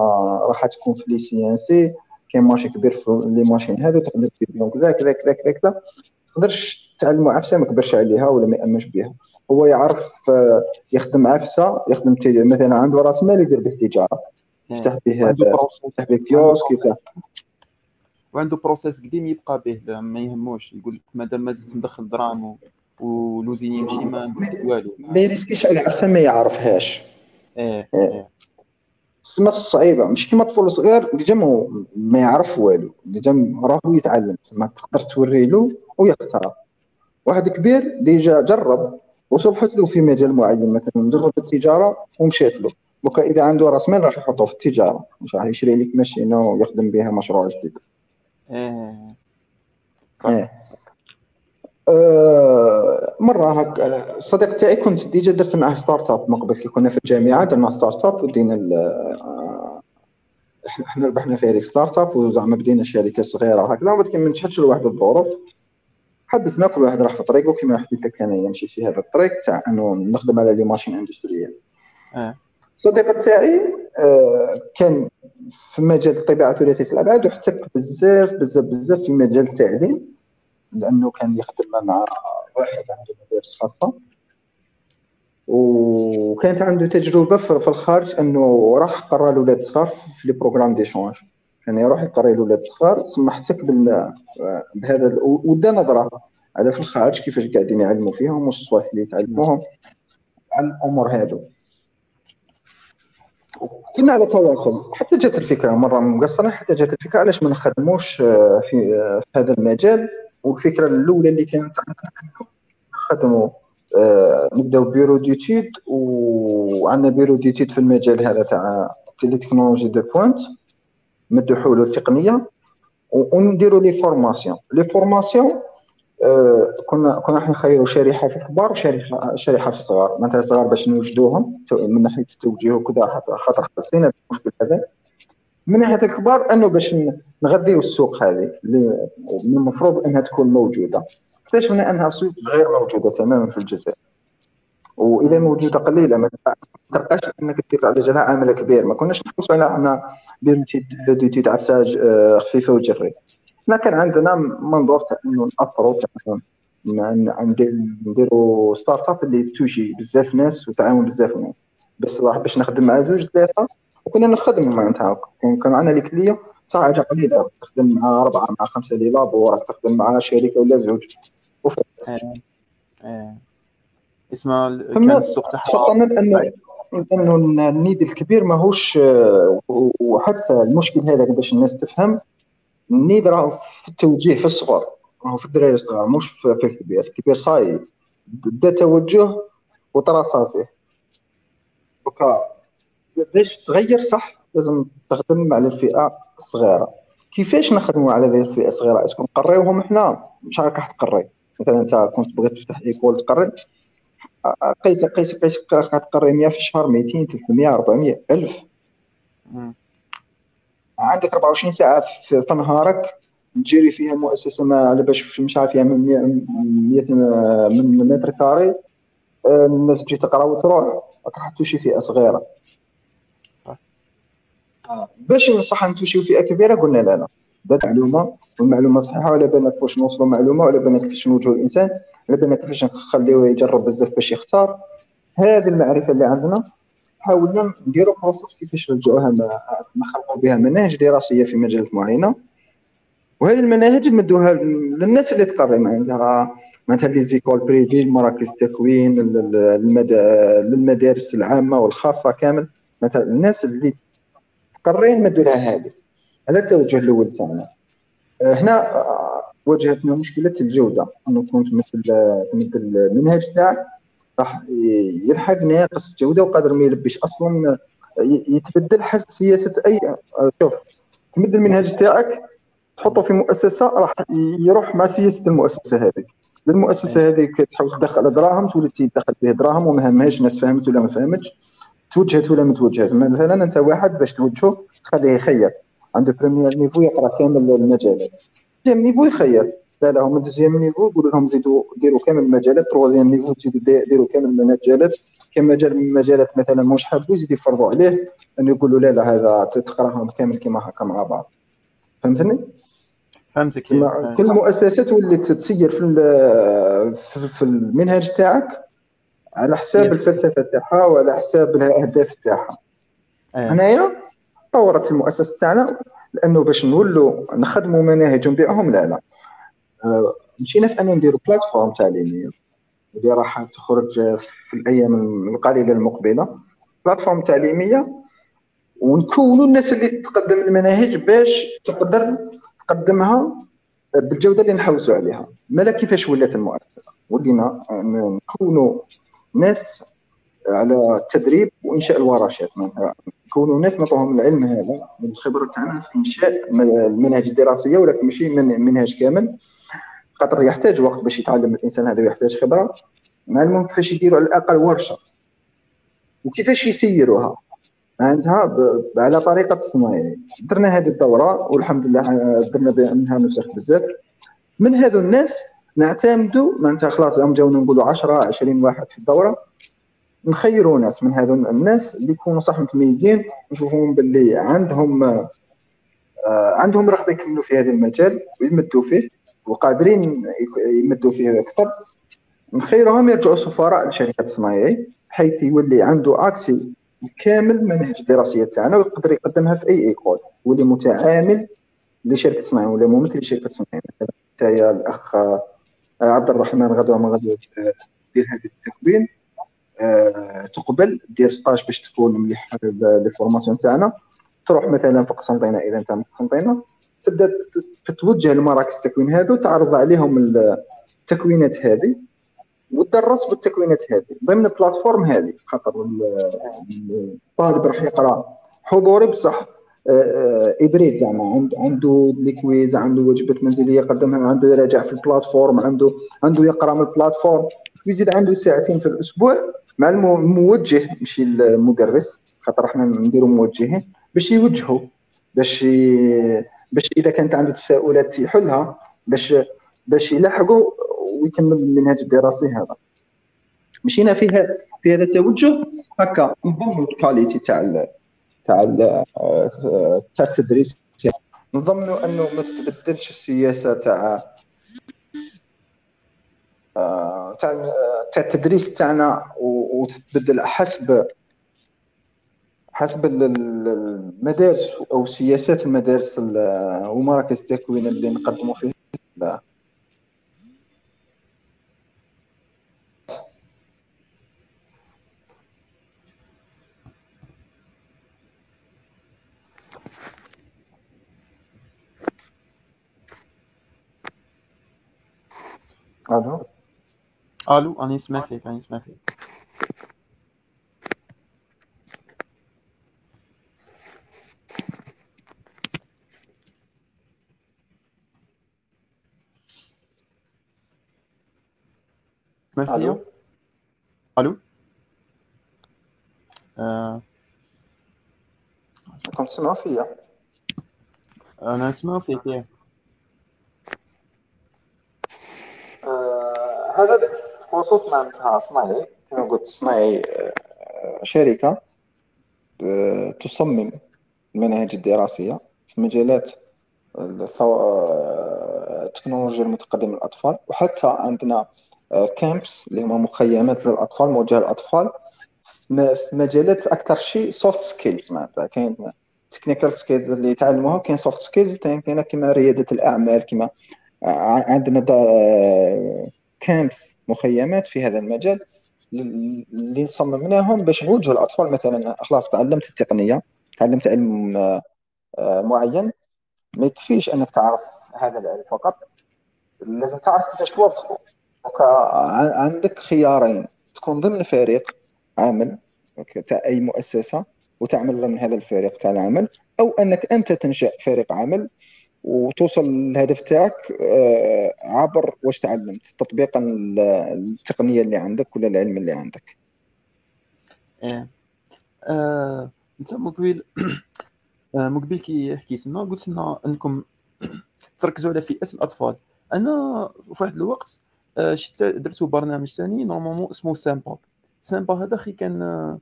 راح تكون في les CNC كاين ماشي كبير في les machines هذو تقدر دير بهم كذا كذا كذا كذا كذا. تقدرش تعلمو عفسة ما كبرش عليها ولا ما يأمنش بها هو يعرف آه، يخدم عفسة يخدم مثلا عنده راس مال يدير به التجاره يفتح به يفتح به kiosque يفتح وعنده process قديم يبقى به ما يهموش. يقول لك مادام ما زلت ندخل دراهم و l'usine يمشي ما والو. ما يريسكيش على عفسه ما يعرفهاش. إيه إيه. سما صعيبة. مش كيما طفل صغير déjà ما يعرف والو. déjà راهو يتعلم. ما تقدر توري له ويختار واحد كبير déjà جرب وصلحت له في مجال معين. مثلا جرب التجارة ومشات له. دوكا إذا عنده رأس مال راح يحطه في التجارة. مش راح يشري لك ماشينة ويخدم بها مشروع جديد. إيه. أه مرة هك صديق تاعي كنت déjà درت معاه start-up من قبل كي كنا في الجامعة درنا start-up ودينا آه، إحنا ربحنا في هذيك start-up وزعما بدينا شركة صغيرة هكذا ولكن ما نجحتش لواحد الظروف. حبسنا كل واحد راح في طريقه كما حكيت لك أنا يمشي في هذا الطريق تاع أنه نخدم على les machines industrielles. آه صديق تاعي آه، كان في مجال الطباعه ثلاثيه الأبعاد واحتك بزاف بزاف بزاف في مجال التعليم لأنه كان يخدم مع واحد عنده مدارس خاصة. وكانت عنده تجربة في الخارج أنه راح قرا الاولاد الصغار في les programmes d'échange يعني يروح يقرا الاولاد الصغار ثم احتك بهذا ودا نظرة على في الخارج كيفاش قاعدين يعلموا فيهم واش الصوالح اللي يتعلموهم عن الأمور هذو كنا على تواصل. حتى جات الفكرة مرة مقصرة حتى جات الفكرة علاش ما نخدموش آه، في, آه، في هذا المجال. والفكرة الأولى اللي كانت عندنا نخدموا آه نبداو bureau d'étude وعندنا bureau d'étude في المجال هذا تاع technologie de pointe مدوا حلول تقنيه ونديروا les formations. les formations كنا كنا نخيروا شريحه في الكبار وشريحه شريحة في الصغار. مثلا الصغار باش نوجدوهم. من ناحية التوجيه وكذا خاطر حسينا المشكل هذا. من ناحية الكبار أنه باش نغذيو السوق هذه اللي من المفروض أنها تكون موجودة. اكتشفنا أنها سوق غير موجودة تماما في الجزائر وإذا موجودة قليلة ما تلقاش انك دير على جالها عامل كبير. ما كناش نحوسوا على أن آه، خفيفة وجري. إحنا كان عندنا منظور تاع إنه نأثروا نديروا start-up اللي توجه بزاف ناس وتعاون بزاف ناس. بس باش نخدم مع زوج ثلاثة وكنا نخدم معناتها كان عندنا لي كليون صح حاجة قليلة. تخدم مع أربعة مع خمسة لي لابو وراك تخدم مع شركة ولا زوج. وفات آه. اسمها كان السوق تاعها انه إنه النيد الكبير ماهوش وحتى المشكل هذا باش الناس تفهم النيد راه في التوجيه في الصغر راهو في الدراري الصغار مش في الكبير الكبير صاي دا توجه وطرا صافي دوكا باش تغير صح لازم تخدم على الفئه الصغيره كيفاش نخدموا على هذه الفئه الصغيره est-ce que نقريوهم حنا مش راك تقري مثلا انت كنت بغيت تفتح école تقري قيس قيس قيس راك تقري 100 في الشهر 200 300 400 الف عندك 24 ساعة في نهارك تجري فيها مؤسسة ما على باش مش عارف فيها من 100 من mètre carré. الناس تجي تقرا وتروح. راك توشي فئة صغيرة. باش نصح نتوشيو فئة كبيرة قلنا لا لا. معلومة والمعلومة صحيحة ولا بالنا كيفاش نوصلوا معلومة ولا بالنا كيفاش نوجهوا الإنسان ولا بالنا كيفاش نخليوه يجرب بزاف باش يختار. هذه المعرفة اللي عندنا. حاولنا نديرو بروسيس كيفاش نرجعوها نخلقوا بها مناهج دراسية في مجالات معينة. وهذه المناهج نمدوها للناس اللي تقري معناتها معناتها لي زيكول بريفي مراكز التكوين للمدارس العامة والخاصة كامل. مثلا الناس اللي تقري نمدوا لها هذه. هذا التوجه الأول تاعنا. آه، هنا آه، واجهتنا مشكلة الجودة. أنه كنت مثل مثل المنهج تاعك. راح يلحق ناقص جودة وقادر ما يلبش أصلا يتبدل حسب سياسة أي شوف تمد المنهج تاعك تحطه في مؤسسة راح يروح مع سياسة المؤسسة هذه. المؤسسة هذيك تحاول تدخل دراهم تولي تدخل به دراهم وما همهاش الناس فهمت ولا ما فهمتش توجهت ولا ما توجهت. مثلا أنت واحد باش توجهه تخليه يخير. عنده premier niveau يقرأ كامل المجالات. deuxième niveau يخير. لا لا هما deuxième niveau يقولوا لهم زيدوا ديروا كامل المجالات. troisième niveau تزيدوا ديروا كامل المجالات. كان مجال من المجالات مثلا مش حابو يزيدوا يفرضوا عليه إنه يقولوا لا لا هذا تقراهم كامل كما هكا مع بعض فهمتني؟ فهمتك. كل مؤسسه تولي تسير في في المنهج تاعك على حساب الفلسفة تاعها وعلى حساب الأهداف تاعها. أيه. هنايا طورت المؤسسة تاعنا لأنه باش نولوا نخدموا مناهج ونبيعهم لا لا. مشينا في انه نديروا بلاتفورم تعليمية. اللي راح تخرج في الأيام القليلة المقبلة. بلاتفورم تعليمية ونكونوا الناس اللي تقدم المناهج باش تقدر تقدمها بالجودة اللي نحوسوا عليها. مالا كيفاش ولات المؤسسة؟ ولينا نكونوا ناس على التدريب وإنشاء الورشات. نكونوا ناس نعطوهم العلم هذا الخبره تاعنا في إنشاء المناهج الدراسية ولكن ماشي من منهج كامل. خاطر يحتاج وقت باش يتعلم الإنسان هذا ويحتاج خبرة. نعلمهم كيفاش يديروا على الأقل ورشة. وكيفاش يسيروها. معناتها على طريقة الصناعي درنا هذه الدورة والحمد لله درنا منها نسخ بزاف. من هذو الناس نعتمدوا معناتها خلاص يوم جاونا نقولوا 10 20 واحد في الدورة. نخيروا ناس من هذو الناس اللي يكونوا صح متميزين نشوفوهم باللي عندهم آه عندهم رغبة يكملوا في هذا المجال ويمدوا فيه. وقادرين يمدوا فيه أكثر. نخيرهم يرجعوا سفراء لشركات صناعيه بحيث يولي عنده أكسي كامل منهج الدراسية تاعنا ويقدر يقدمها في أي ايكول واللي متعامل لشركة صناعيه ولا ممثل لشركه صناعيه مثلا يا الأخ عبد الرحمن غدوة ما غدوه دير هذا التكوين أه تقبل des stages باش تكون مليح les formations تاعنا. تروح مثلا في قسنطينة إذا أنت من قسنطينة تبدأ تتوجه لمراكز التكوين هذو تعرض عليهم التكوينات هذه وتدرس بالتكوينات هذه. ضمن ال plateforme هذه خاطر الطالب راح يقرأ حضوري بصح hybride آه، يعني عنده les quiz عنده واجبات منزلية يقدمها عنده يراجع في ال plateforme عنده عنده يقرأ من البلاتفورم ويزيد عنده ساعتين في الأسبوع مع الموجه ماشي المدرس خاطر إحنا نديروا موجهين باش يوجهوا باش باش إذا كانت عنده تساؤلات يحلها باش باش يلحقوا ويكمل المنهج الدراسي هذا. مشينا في هذا في هذا التوجه هكا نضمن الكاليتي تاع تاع تاع التدريس. نضمنوا أنه ما تتبدلش السياسة تاع تاع تاع التدريس تاعنا وتتبدل حسب حسب المدارس أو سياسات المدارس ومراكز التكوين اللي نقدموا فيه. ألو ألو أنا اسمع فيك أنا اسمع فيك اسمع فيا ألو؟ آه. كنت تسمعوا فيا. أنا اسمع فيك هذا بخصوص معناتها صناعي كما قلت صناعي آه، شركة آه، تصمم المناهج الدراسية في مجالات آه، التكنولوجيا المتقدمة للأطفال. وحتى عندنا camps اللي هما مخيمات للأطفال موجهة للأطفال. في مجالات أكثر شيء soft skills معناتها. كاين technical skills اللي تعلموها كاين soft skills كاين كما ريادة الأعمال كما عندنا camps مخيمات في هذا المجال اللي صممناهم باش نوجهوا الاطفال مثلا خلاص تعلمت التقنية تعلمت علم آه، معين. ما يكفيش أنك تعرف هذا العلم فقط. لازم تعرف كيفاش توظفه. عندك خيارين. تكون ضمن فريق عمل تاع أي مؤسسة وتعمل ضمن هذا الفريق تاع العمل أو أنك أنت تنشأ فريق عمل وتوصل للهدف تاعك آه، عبر واش تعلمت تطبيقا التقنية اللي عندك ولا العلم اللي عندك. إيه. آه، أنت مقبل آه، مقبل كي حكيت لنا قلت لنا أنكم تركزوا على فئه الأطفال. أنا في واحد الوقت آه، شفت درتو برنامج ثاني normalement اسمه سيمبا. سيمبا هذا أخي كان آه،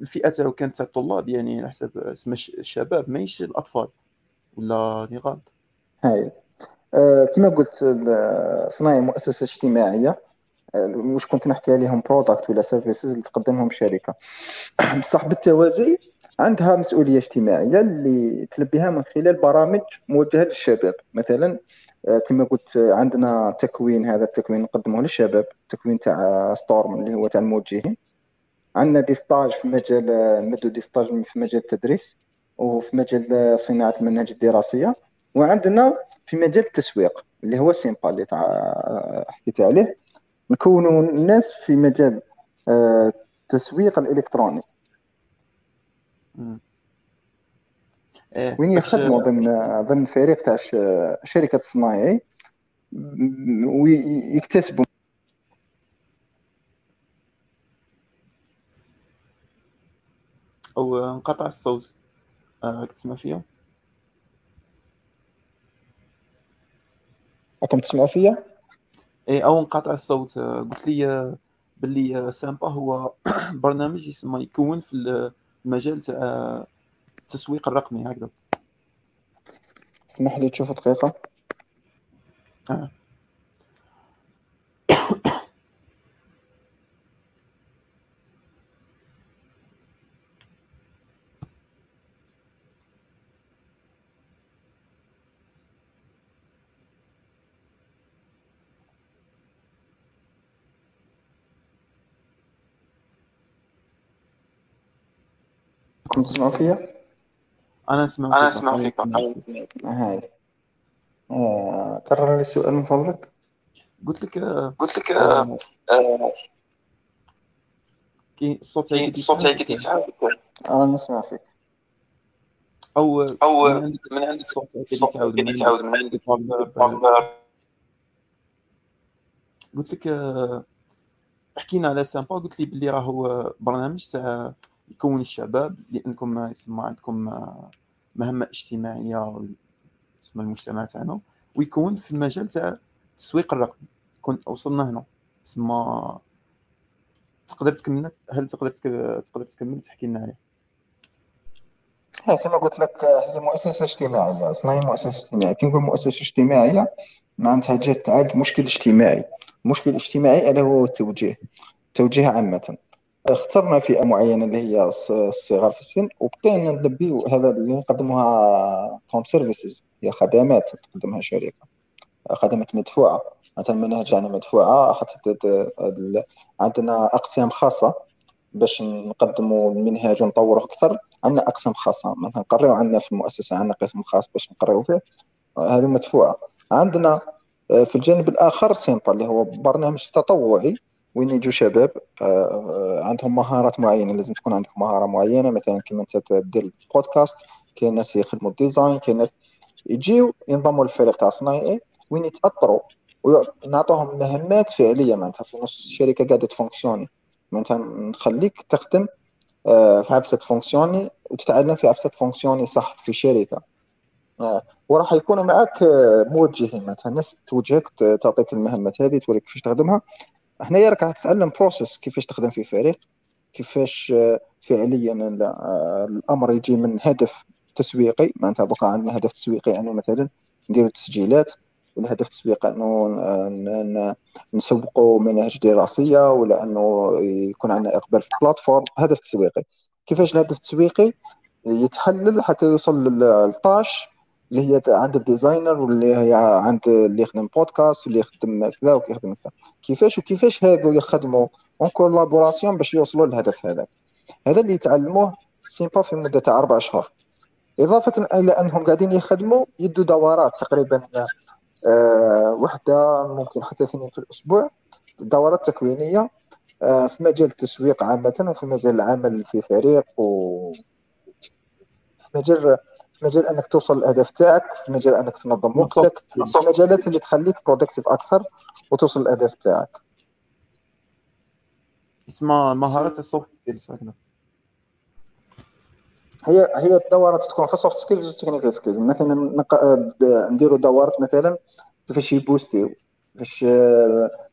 الفئة تاعو كانت تاع الطلاب يعني على حسب اسم الشباب ماهيش الأطفال ولا راني غلط هاي. أه كما قلت صناعي مؤسسة اجتماعية. واش كنت نحكي عليهم product ولا services اللي تقدمهم الشركة بصح بالتوازي عندها مسؤولية اجتماعية اللي تلبيها من خلال برامج موجهة للشباب. مثلا آه، كما قلت عندنا تكوين هذا التكوين نقدمه للشباب التكوين تاع ستورم اللي هو تاع الموجهين. عندنا des stages في مجال ندو des stages في مجال التدريس وفي مجال صناعة المناهج الدراسية. وعندنا في مجال التسويق اللي هو سيمبا اللي تاع حكيت عليه. نكونوا الناس في مجال التسويق آه، الالكتروني وين يخدموا ضمن ضمن فريق تاع شركة صناعي ويكتسبوا. أو انقطع الصوت. آه تسمع فيا؟ راكم تسمعوا فيا؟ اي أو انقطع الصوت. آه، قلت لي آه، باللي سامبا هو برنامج يسمى يكون في المجال تاع التسويق الرقمي هكذا اسمح لي تشوف دقيقة آه. كنت تسمعوا؟ أنا أسمع أنا أسمع فيك هاي. آه، كرر لي السؤال من فضلك. قلت لك آه، قلت لك آه، كي الصوت هيك الصوت هيك أنا نسمع فيك. أو أو من عند الصوت يتعاود من عند قلت لك حكينا على سامبا. قلت لي بلي راهو برنامج تاع يكون الشباب لأنكم يسمى عندكم مهمة اجتماعية اسم المجتمع تاعنا ويكون في المجال تاع التسويق الرقمي. كون وصلنا هنا. تسمى تقدر تكمل هل تقدر تقدر تكمل؟ تحكي لنا عليه. كما قلت لك هي مؤسسة اجتماعية. أصلا هي مؤسسة اجتماعية. كي نقول مؤسسة اجتماعية معناتها جات تعالج مشكل اجتماعي. المشكل الاجتماعي ألا وهو التوجيه التوجيه عامة. اخترنا فئة معينة اللي هي الصغار في السن وبقينا نلبيو هذا اللي نقدموها comme services هي خدمات تقدمها شركه خدمات مدفوعة. مثلا المناهج يعني مدفوعة حتى عندنا أقسام خاصة باش نقدموا المنهاج ونطوروه أكثر. عندنا أقسام خاصة. مثلا نقريو عندنا في المؤسسة عندنا قسم خاص باش نقريو فيه. هذه مدفوعة. عندنا آه، في الجانب الآخر سيمبا اللي هو برنامج تطوعي. وين يجوا شباب آه، آه، عندهم مهارات معينة لازم تكون عندك مهارة معينة. مثلا كما انت دير البودكاست كاين ناس يخدموا ال design كاين ناس يجيو ينضموا للفريق تاع صناعي وين يتاثروا ونعطوهم مهمات فعلية معناتها. في نص الشركة قاعدة ت fonctionner. معناتها نخليك تخدم آه، في عفسة fonctionner وتتعلم في عفسة fonctionner صح في شركة. وراح يكونوا معك موجهين. مثلا ناس توجهك تعطيك المهمات هذه توريك كيفاش تخدمها. هنايا راك تتعلم process كيفاش تخدم في فريق كيفاش آه، فعليا آه، الأمر يجي من هدف تسويقي. معناتها دوكا عندنا هدف تسويقي يعني مثلا نديروا تسجيلات والهدف التسويقي أنه نسوقوا مناهج دراسية ولا أنه يكون عندنا إقبال في ال plateforme هدف تسويقي. كيفاش الهدف التسويقي؟ يتحلل حتى يوصل لل tâche اللي هي عند ال designer واللي هي عند اللي يخدم بودكاست واللي يخدم كذا ويخدم كذا. كيفاش وكيفاش هذو يخدموا؟ en collaboration باش يوصلوا للهدف هذا هذا اللي يتعلموه سيمبا في مدة تاع أربع اشهر إضافة إلى أنهم قاعدين يخدموا يدوا دورات تقريبا آه وحدة ممكن حتى اثنين في الأسبوع. دورات تكوينية آه في مجال التسويق عامة وفي مجال العمل في فريق و في مجال في مجال أنك توصل للاهداف تاعك في مجال أنك تنظم وقتك في المجالات اللي تخليك productive أكثر وتوصل للاهداف تاعك. اسمها مهارات ال soft skills هي هي الدورات تكون في soft skills و technical skills مثلا نديروا دورات مثلا كيفاش ي poster يو كيفاش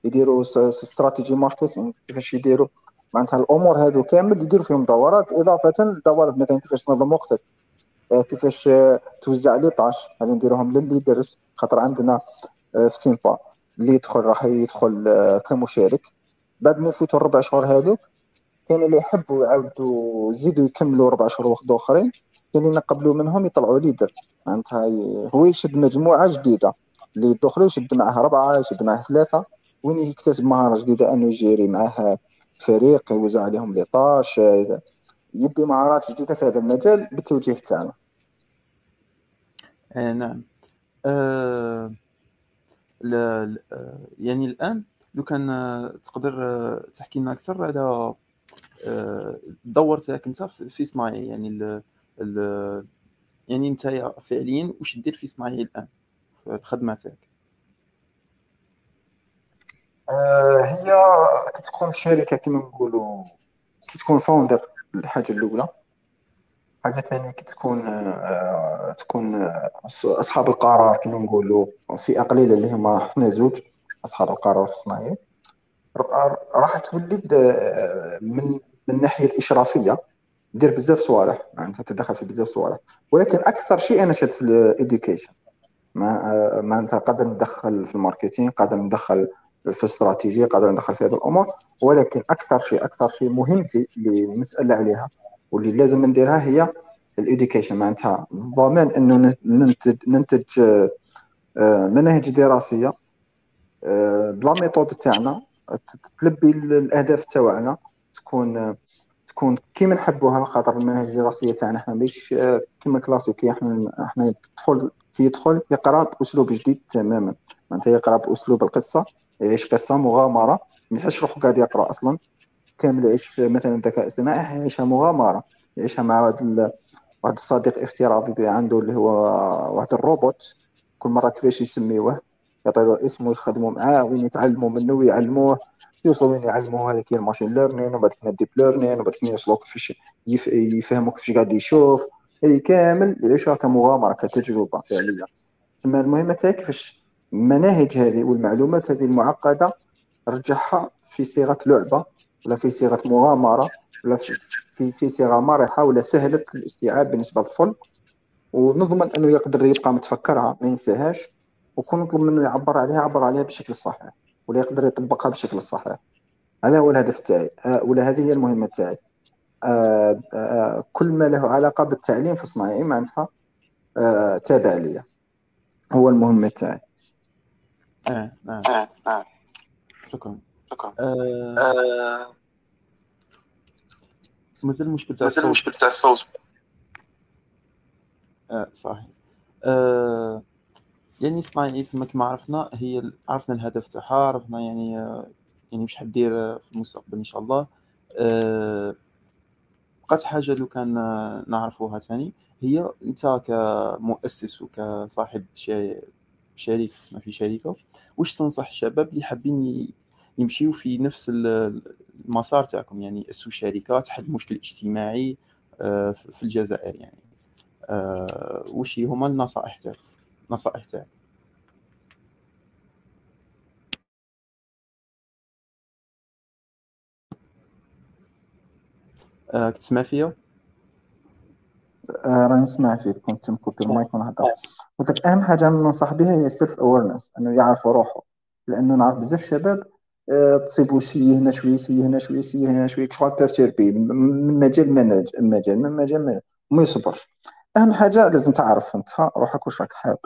يديروا stratégie marketing كيفاش يديروا معناتها الأمور هذو كامل يديروا فيهم دورات إضافة لدورات مثلا كيفاش تنظم وقتك. كيفاش توزع les tâches. هذه نديروهم للل leaders خاطر عندنا آه، في سيمبا اللي يدخل راح يدخل آه، كمشارك. بعد ما يفوتوا الربع شهور هذوك كاين اللي يحبوا يعاودوا يزيدوا يكملوا ربع شهور وقت آخرين كاين اللي منهم يطلعوا ليدر. معناتها هو يشد مجموعة جديدة. اللي يدخلوا يشد معها ربعة يشد معها ثلاثة. وين يكتسب مهارة جديدة أنه يجيري معاه فريق يوزع عليهم لي طاش يدي مهارات جديدة في هذا المجال بالتوجيه تاعنا آه نعم. آه لا يعني الآن لو كان تقدر تحكي لنا أكثر على الدور تاعك أنت في صناعي يعني ال ال يعني أنت فعليا واش دير في صناعي الآن في الخدمه تاعك آه هي كتكون شركة كما نقولوا كي تكون founder الحاجة الأولى حاجة ثانية كي تكون آه تكون أصحاب القرار كما نقولوا فئه قليله اللي هما حنا زوج أصحاب القرار في الصناعي راح تولد آه، من من الناحية الإشرافية دير بزاف صوالح معناتها تدخل في بزاف صوالح. ولكن أكثر شيء أنا شد في ال education معناتها قادر ندخل في ال marketing قادر ندخل في الاستراتيجيه قادر ندخل في هذه الأمور ولكن أكثر شيء أكثر شيء مهمتي اللي نسال عليها واللي لازم نديرها هي ال education معناتها ضمان أنه ننتج ننتج آه، مناهج دراسية آه، بلا ميثود تاعنا تلبي الأهداف تاعنا تكون تكون كيما نحبوها خاطر المناهج الدراسية تاعنا إحنا مش كيما كلاسيكيه إحنا إحنا يدخل كي يدخل يقرأ بأسلوب جديد تماما. معناتها يقرأ بأسلوب القصة يعيش قصة مغامرة ما يحسش روحو قاعد يقرأ أصلا. كامل يعيش مثلا الذكاء الاصطناعي يعيشها مغامرة. يعيشها مع واحد واحد الصديق افتراضي عنده اللي هو واحد الروبوت. كل مرة كيفاش يسميوه؟ يعطيو اسمه يخدموا معاه وين يتعلموا منه ويعلموه يوصلوا وين يعلموا هذا كاين ال machine learning وبعد كاين ال deep learning وبعد كاين يوصلوا كيفاش يفهموا كيفاش قاعد يشوف. هذه كامل يعيشوها كمغامره كتجربة فعلية. تسمى المهمه تاعي كيفاش المناهج هذه والمعلومات هذه المعقدة رجعها في صيغة لعبة ولا في صيغة مغامرة ولا في في, صيغة مرحة ولا سهله الاستيعاب بالنسبة للطفل. ونضمن أنه يقدر يبقى متفكرها ما ينساهاش وكون نطلب منه يعبر عليها يعبر عليها بشكل صحيح ولا يقدر يطبقها بشكل صحيح. هذا هو الهدف تاعي آه، ولا هذه هي المهمة تاعي. كل ما له علاقة بالتعليم في صناعي معناتها؟ تابع لي هو المهمة تاعي. آه نعم آه. آه. شكرا. شكرا. آه. مازال المشكل تاع الصوت مازال المشكل تاع الصوت. آه صحيح. آه يعني صناعي اسم كما عرفنا هي عرفنا الهدف تاعها عرفنا يعني يعني واش حدير في المستقبل إن شاء الله. أه بقات حاجة لو كان نعرفوها ثاني هي انت كمؤسس وكصاحب شريك اسمها في شركة واش تنصح الشباب اللي حابين يمشيو في نفس المسار تاعكم؟ يعني يأسسوا شركه تحل مشكل اجتماعي آه، في الجزائر يعني. أه وش هما النصائح تاعك؟ نصائح تاعك. آه، كتسمع فيا؟ آه، راني نسمع فيك. كنت مكوبي المايك ونهضر. قلت لك أهم حاجة ننصح بها هي ال self awareness إنه يعرف روحه. لأنه نعرف بزاف شباب آه، تصيبوا شي هنا شوية شي هنا شوية شي هنا شوية شغل perturbé من مجال لمجال من مجال ما يصبرش. أهم حاجة لازم تعرف أنت روحك واش راك حاب.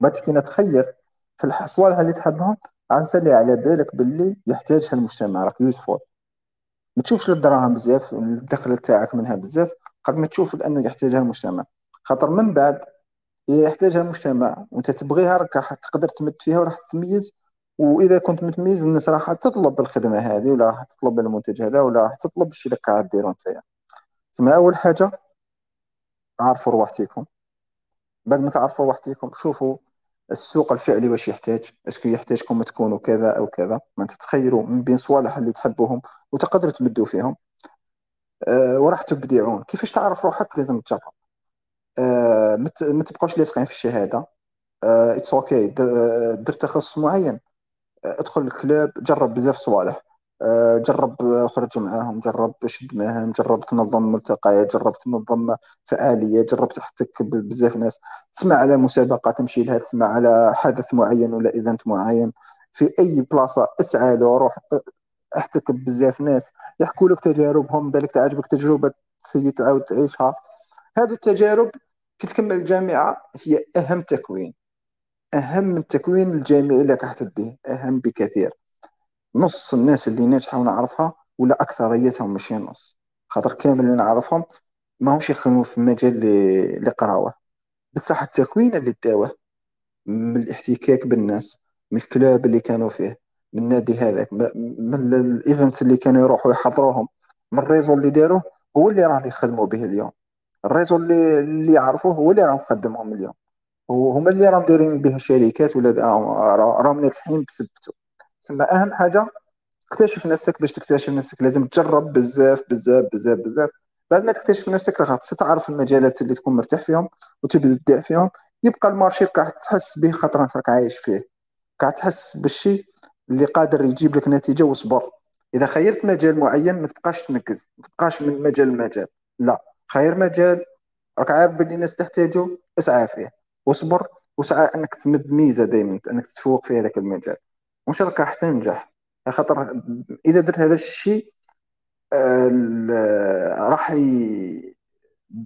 بعد كي تخير في الصوالح اللي تحبهم عم على بالك باللي يحتاجها المجتمع. راك useful ما تشوفش للدراهم بزاف الدخل تاعك منها بزاف قد ما تشوف لأنه يحتاجها المجتمع خاطر من بعد يحتاجها المجتمع وأنت تبغيها راك تقدر تمد فيها وراح تتميز وإذا كنت متميز الناس راح تطلب الخدمة هذه ولا راح تطلب المنتج هذا ولا راح تطلب الشيء اللي قاعد ديرو أنت. تسمى أول حاجة؟ عرفوا روحتكم بعد ما تعرفوا روحتكم شوفوا السوق الفعلي واش يحتاج؟ اسكو يحتاجكم تكونوا كذا أو كذا. ما تتخيروا من بين صوالح اللي تحبوهم وتقدروا تمدوا فيهم. أه وراح تبدعون. كيفاش تعرف روحك لازم تجرب. أه ما تبقاوش لاصقين في الشهادة. it's أه okay دير تخصص معين. أه، ادخل ال club جرب بزاف صوالح. جرب خرج معاهم جرب شد معاهم جرب تنظم ملتقيات جرب تنظم فعاليات جرب تحتك بزاف ناس. تسمع على مسابقة تمشي لها تسمع على حدث معين ولا event معين. في أي بلاصة اسعى له روح احتك بزاف ناس. يحكوا لك تجاربهم بالك تعجبك تجربة سيء تعاود تعيشها. هذه التجارب كي تكمل الجامعة هي أهم تكوين. أهم من التكوين الجامعي اللي تحت الدين أهم بكثير. نص الناس اللي ناجحة ونعرفها ولا أكثريتهم ماشي نص خاطر كامل اللي نعرفهم ما همش يخدموا في المجال اللي قراوه. بصح التكوين اللي داوه من الاحتكاك بالناس من ال club اللي كانوا فيه من النادي هذاك من ال events اللي كانوا يروحوا يحضروهم. من ال réseau اللي داروه هو اللي راهم يخدموا به اليوم. ال réseau اللي اللي يعرفوه هو اللي راهم يخدمهم اليوم. وهما اللي راهم دايرين به شركات ولا راهم ناجحين بسبته ثم أهم حاجة اكتشف نفسك باش تكتشف نفسك. لازم تجرب بزاف بزاف بزاف بزاف. بعد ما تكتشف نفسك راح تعرف المجالات اللي تكون مرتاح فيهم وتبدأ تبدع فيهم. يبقى المارشي قاعد تحس به خاطر أنت راك عايش فيه. قاعد تحس بالشيء اللي قادر يجيب لك نتيجة واصبر إذا خيرت مجال معين ما تبقاش تنقز ما تبقاش من مجال لمجال. لا خير مجال راك عارف باللي الناس تحتاجه اسعى فيه. واصبر وسعى أنك تمد ميزة دائما أنك تتفوق في هذاك المجال. راك راح تنجح. خاطر إذا درت هذا الشيء راح ي...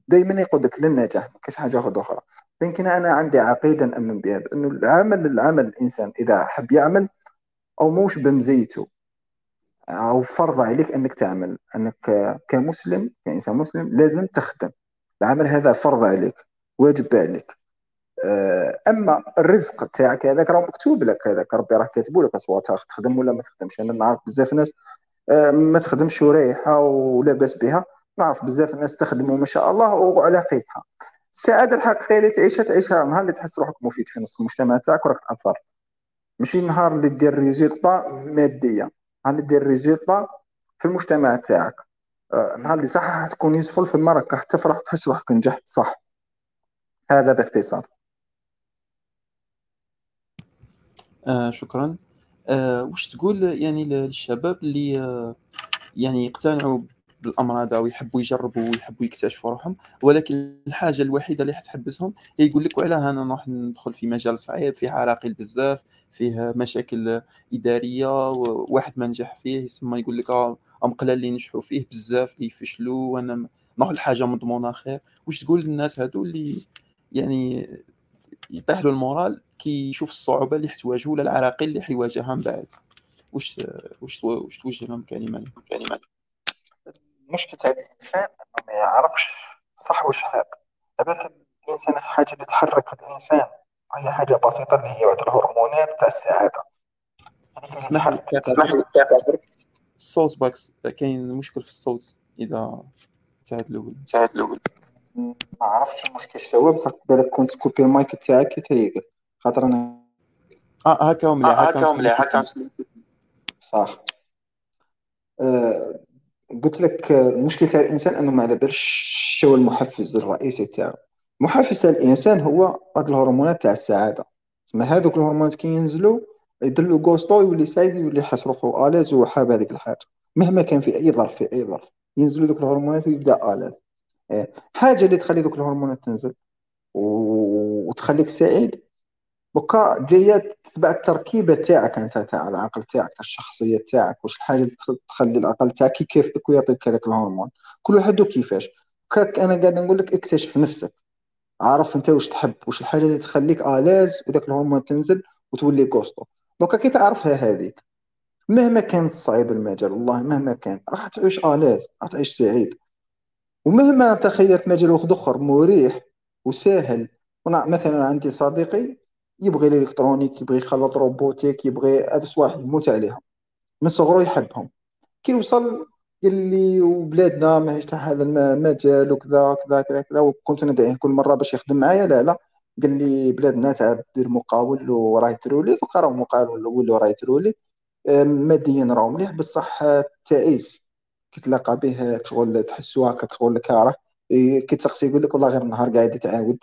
دائما يقودك للنجاح ما كاش حاجة أخرى يمكن أنا عندي عقيدة نأمن بها بأنه العمل العمل الإنسان إذا حب يعمل أو موش بمزيته. أو فرض عليك أنك تعمل أنك كمسلم كإنسان مسلم لازم تخدم. العمل هذا فرض عليك واجب عليك. آه، أما الرزق تاعك هذاك راه مكتوب لك هذاك ربي راه كاتبه لك سواء تخدم ولا ما تخدمش؟ أنا نعرف بزاف ناس آه، ما تخدمش وريحة ولا باس بها نعرف بزاف ناس تخدم وما شاء الله وعلى قيدها السعادة الحقيقية اللي تعيشها تعيشها نهار اللي تحس روحك مفيد في نص المجتمع تاعك وراك تأثر. ماشي النهار اللي دير résultat مادية نهار اللي دير résultat في المجتمع تاعك. آه، نهار اللي صح تكون useful في المرك حتى تفرح تحس روحك نجحت صح. هذا باختصار. آه شكرا. آه وش تقول يعني للشباب اللي آه يعني يقتنعوا بالامر هذا ويحبوا يجربوا ويحبوا يكتشفوا روحهم ولكن الحاجة الوحيدة اللي حتحبسهم هي يقول لك وعلاه أنا نروح ندخل في مجال صعيب فيه عراقيل بزاف فيه مشاكل إدارية وواحد ما نجح فيه يسمى يقول لك آه قلال اللي نجحوا فيه بزاف اللي يفشلوا وأنا نروح لحاجة مضمونة خير واش تقول للناس هادو اللي يعني يطيح له المورال كي يشوف الصعوبة اللي حتواجه ولا العراقيل اللي حيواجهها من بعد. واش واش واش توجه لهم كلمة؟ كلمة. المشكل تاع الإنسان أنه ما يعرفش صح واش حاب. دابا الإنسان الحاجة اللي تحرك الإنسان هي حاجة بسيطة اللي هي واحد الهرمونات تاع السعادة. اسمح لي اسمح لي. الصوت باكس كاين مشكل في الصوت إذا تعاد الأول. تعاد الأول. ما عرفتش المشكل شنو هو بصح بالك كنت كوبي المايك تاعك يتريق خاطر أنا آه هكا مليح آه هكا مليح هكا صح. آه قلت لك المشكل تاع الإنسان أنه ما على بالش هو المحفز الرئيسي تاعو. المحفز تاع الإنسان هو هاد الهرمونات تاع السعادة. تسمى هذوك الهرمونات كي ينزلوا يدلو غوستو يولي سعيد يولي يحس روحو آلاز وحاب هذيك الحاجة. مهما كان في أي ظرف في أي ظرف. ينزلوا ذوك الهرمونات ويبدأ آلاز. إيه، حاجة اللي تخلي دوك الهرمونات تنزل وتخليك سعيد دوكا جاية تتبع التركيبة تاعك أنت تاع العقل تاعك تاع الشخصية تاعك واش الحاجة اللي تخلي العقل تاعك كيفك ويعطيك هذاك الهرمون. كل واحد كيفاش. كاك أنا قاعد نقول لك اكتشف نفسك. عارف أنت واش تحب واش الحاجة اللي تخليك آلاز وداك الهرمون تنزل وتولي كوستو دوكا كي تعرفها هذيك مهما كان صعيب المجال والله مهما كان راح تعيش à l'aise راح تعيش سعيد. ومهما تخيلت مجال واحد أخر مريح وسهل مثلا عندي صديقي يبغي ال électronique يبغي يخلط robotique يبغي هذا واحد يموت عليها من صغره يحبهم. كي وصل قال لي وبلادنا ماهيش تاع هذا المجال وكذا كذا كذا كذا وكنت ندعيه كل مرة باش يخدم معايا. لا لا. قال لي بلادنا تاع دير مقاول وراي ترولي دوكا راه مقاول ولا راي ترولي ماديا راه مليح بصح تعيس كي تلاقى به شغل تحسو هكا شغل كاره. كي تسقسي يقول لك والله غير النهار قاعد يتعاود.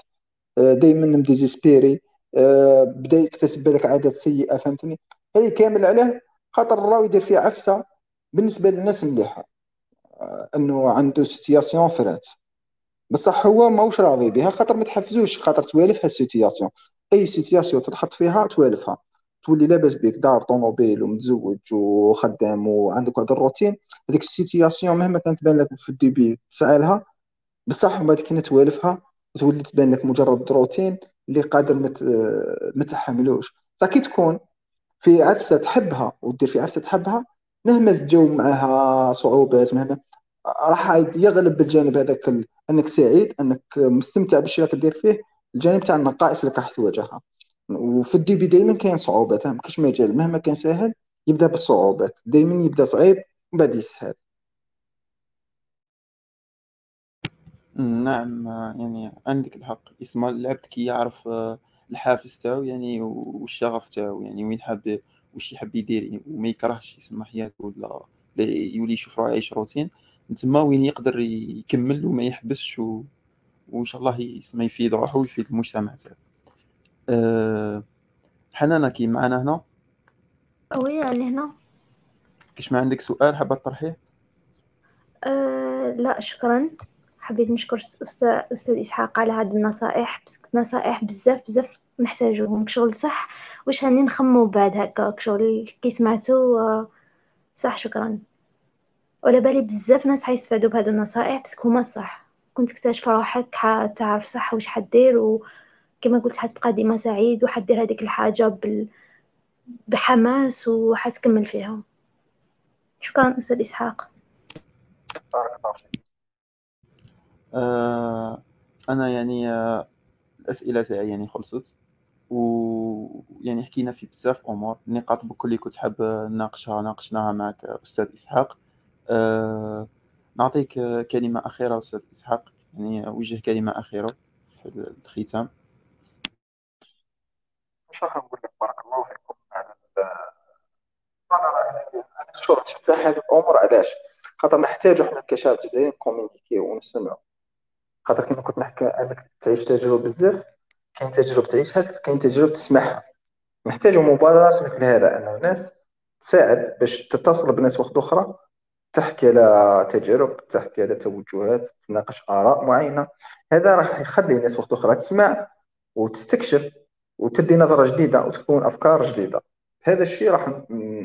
دائما مديزيسبيري. بدأ يكتسب بالك عادات سيئة فهمتني؟ هي كامل عليه خاطر راهو يدير فيه عفسة بالنسبة للناس مليحة. إنه عنده سيتياسيون فرات. بصح هو ماهوش راضي بها خاطر ما تحفزوش خاطر توالفها ال situation أي situation تتحط فيها توالفها. تولي لاباس بيك دار طوموبيل ومتزوج وخدام وعندك واحد الروتين هذيك ال situation مهما كانت تبان لك في ال début تسعى لها بصح من بعد كي توالفها تولي تبان لك مجرد روتين اللي قادر ما تحملوش. كي تكون في عفسة تحبها ودير في عفسة تحبها مهما تجاوب معها صعوبات مهما راح يغلب بالجانب هذاك أنك سعيد أنك مستمتع بالشيء اللي كدير فيه الجانب تاع النقائص اللي راح تواجهها. وفي الديبي دائما كاين صعوبات كاش مجال مهما كان سهل يبدأ بالصعوبات. دائما يبدأ صعيب ومن بعد يسهل. نعم يعني عندك الحق. يسمى العبد كي يعرف آه، الحافز تاعو يعني والشغف تاعو يعني وين حاب واش يحب يدير يعني وما يكرهش يسمى حياته ولا يولي يشوف راه يعيش روتين. تما وين يقدر يكمل وما يحبسش و... وإن شاء الله يسمى يفيد روحه ويفيد المجتمع تاعو. أه... حنانة كي معنا هنا؟ وي أنا هنا. كاش ما عندك سؤال حابة تطرحيه؟ أه لا شكرا. حبيت نشكر أستاذ إسحاق على هذه النصائح. نصائح بزاف بزاف نحتاجوهم. شغل صح. واش هاني نخمو بعد هكا؟ شغل كي سمعتو آه، صح شكرا. ولا بالي بزاف ناس حيستفادوا بهذو النصائح بس هما صح. كنت تكتشف روحك حتعرف صح واش حدير وكما قلت حتبقى ديما سعيد وحدير هذيك الحاجة بال... بحماس وحتكمل فيها. شكرا أستاذ إسحاق. بارك الله فيك. آه أنا يعني آه الأسئلة تاعي يعني خلصت. ويعني حكينا في بزاف أمور النقاط بكل اللي كنت حاب نناقشها ناقشناها معك أستاذ إسحاق. أه نعطيك كلمة أخيرة أستاذ إسحاق يعني وجه كلمة أخيرة في الختام. مش راح نقول لك بارك الله فيكم على أنا شوف شفت هذه الأمور علاش؟ خاطر نحتاجو حنا كشباب جزائريين كومينيكيو ونسمعوا خاطر كيما كنت نحكي انك تعيش تجربة بزاف كاين تجربة تعيشها كاين تجربة تسمعها. نحتاجوا مبادرات مثل هذا إنه الناس تساعد باش تتصل بناس وحده أخرى تحكي على تجارب تحكي على توجهات تناقش آراء معينة. هذا راح يخلي الناس وحده أخرى تسمع وتستكشف وتدي نظرة جديدة وتكون أفكار جديدة. هذا الشيء راح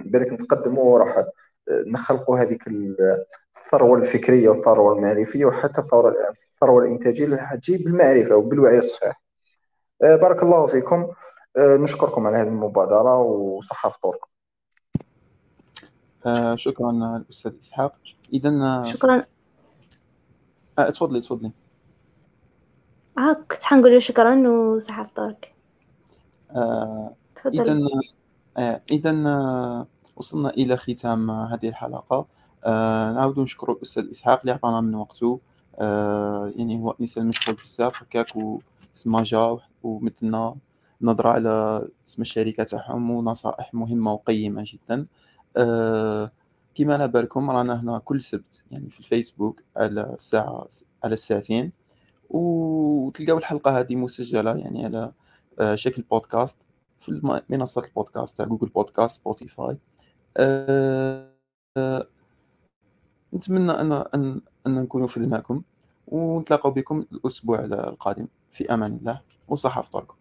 بالك نتقدموا راح نخلقوا هذيك الثروة الفكرية والثروة المعرفيه وحتى الثروة الثروه الانتاجيه اللي حتجي بالمعرفة وبالوعي الصحيح. آه، بارك الله فيكم. آه، نشكركم على هذه المبادرة وصحة فطوركم آه شكرا الأستاذ إسحاق. اذا شكرا. آه تفضلي تفضلي. آه كنت حنقول شكرا وصحة فطورك آه اذا آه اذا وصلنا إلى ختام هذه الحلقة. آه نعاود نشكر الأستاذ إسحاق اللي عطانا من وقته. آه يعني هو إنسان مشغول بزاف هكاك وسما جا ومثلنا نظرة على اسم الشركة تاعهم ونصائح مهمة وقيمة جدا. آه كما على بالكم رانا هنا كل سبت يعني في الفيسبوك على الساعة على الساعتين. وتلقاو الحلقة هذه مسجلة يعني على آه شكل بودكاست في منصة البودكاست تاع جوجل بودكاست سبوتيفاي. آه آه نتمنى ان ان أن نكون أفدناكم ونتلاقوا بكم الأسبوع القادم. في أمان الله وصحة فطوركم.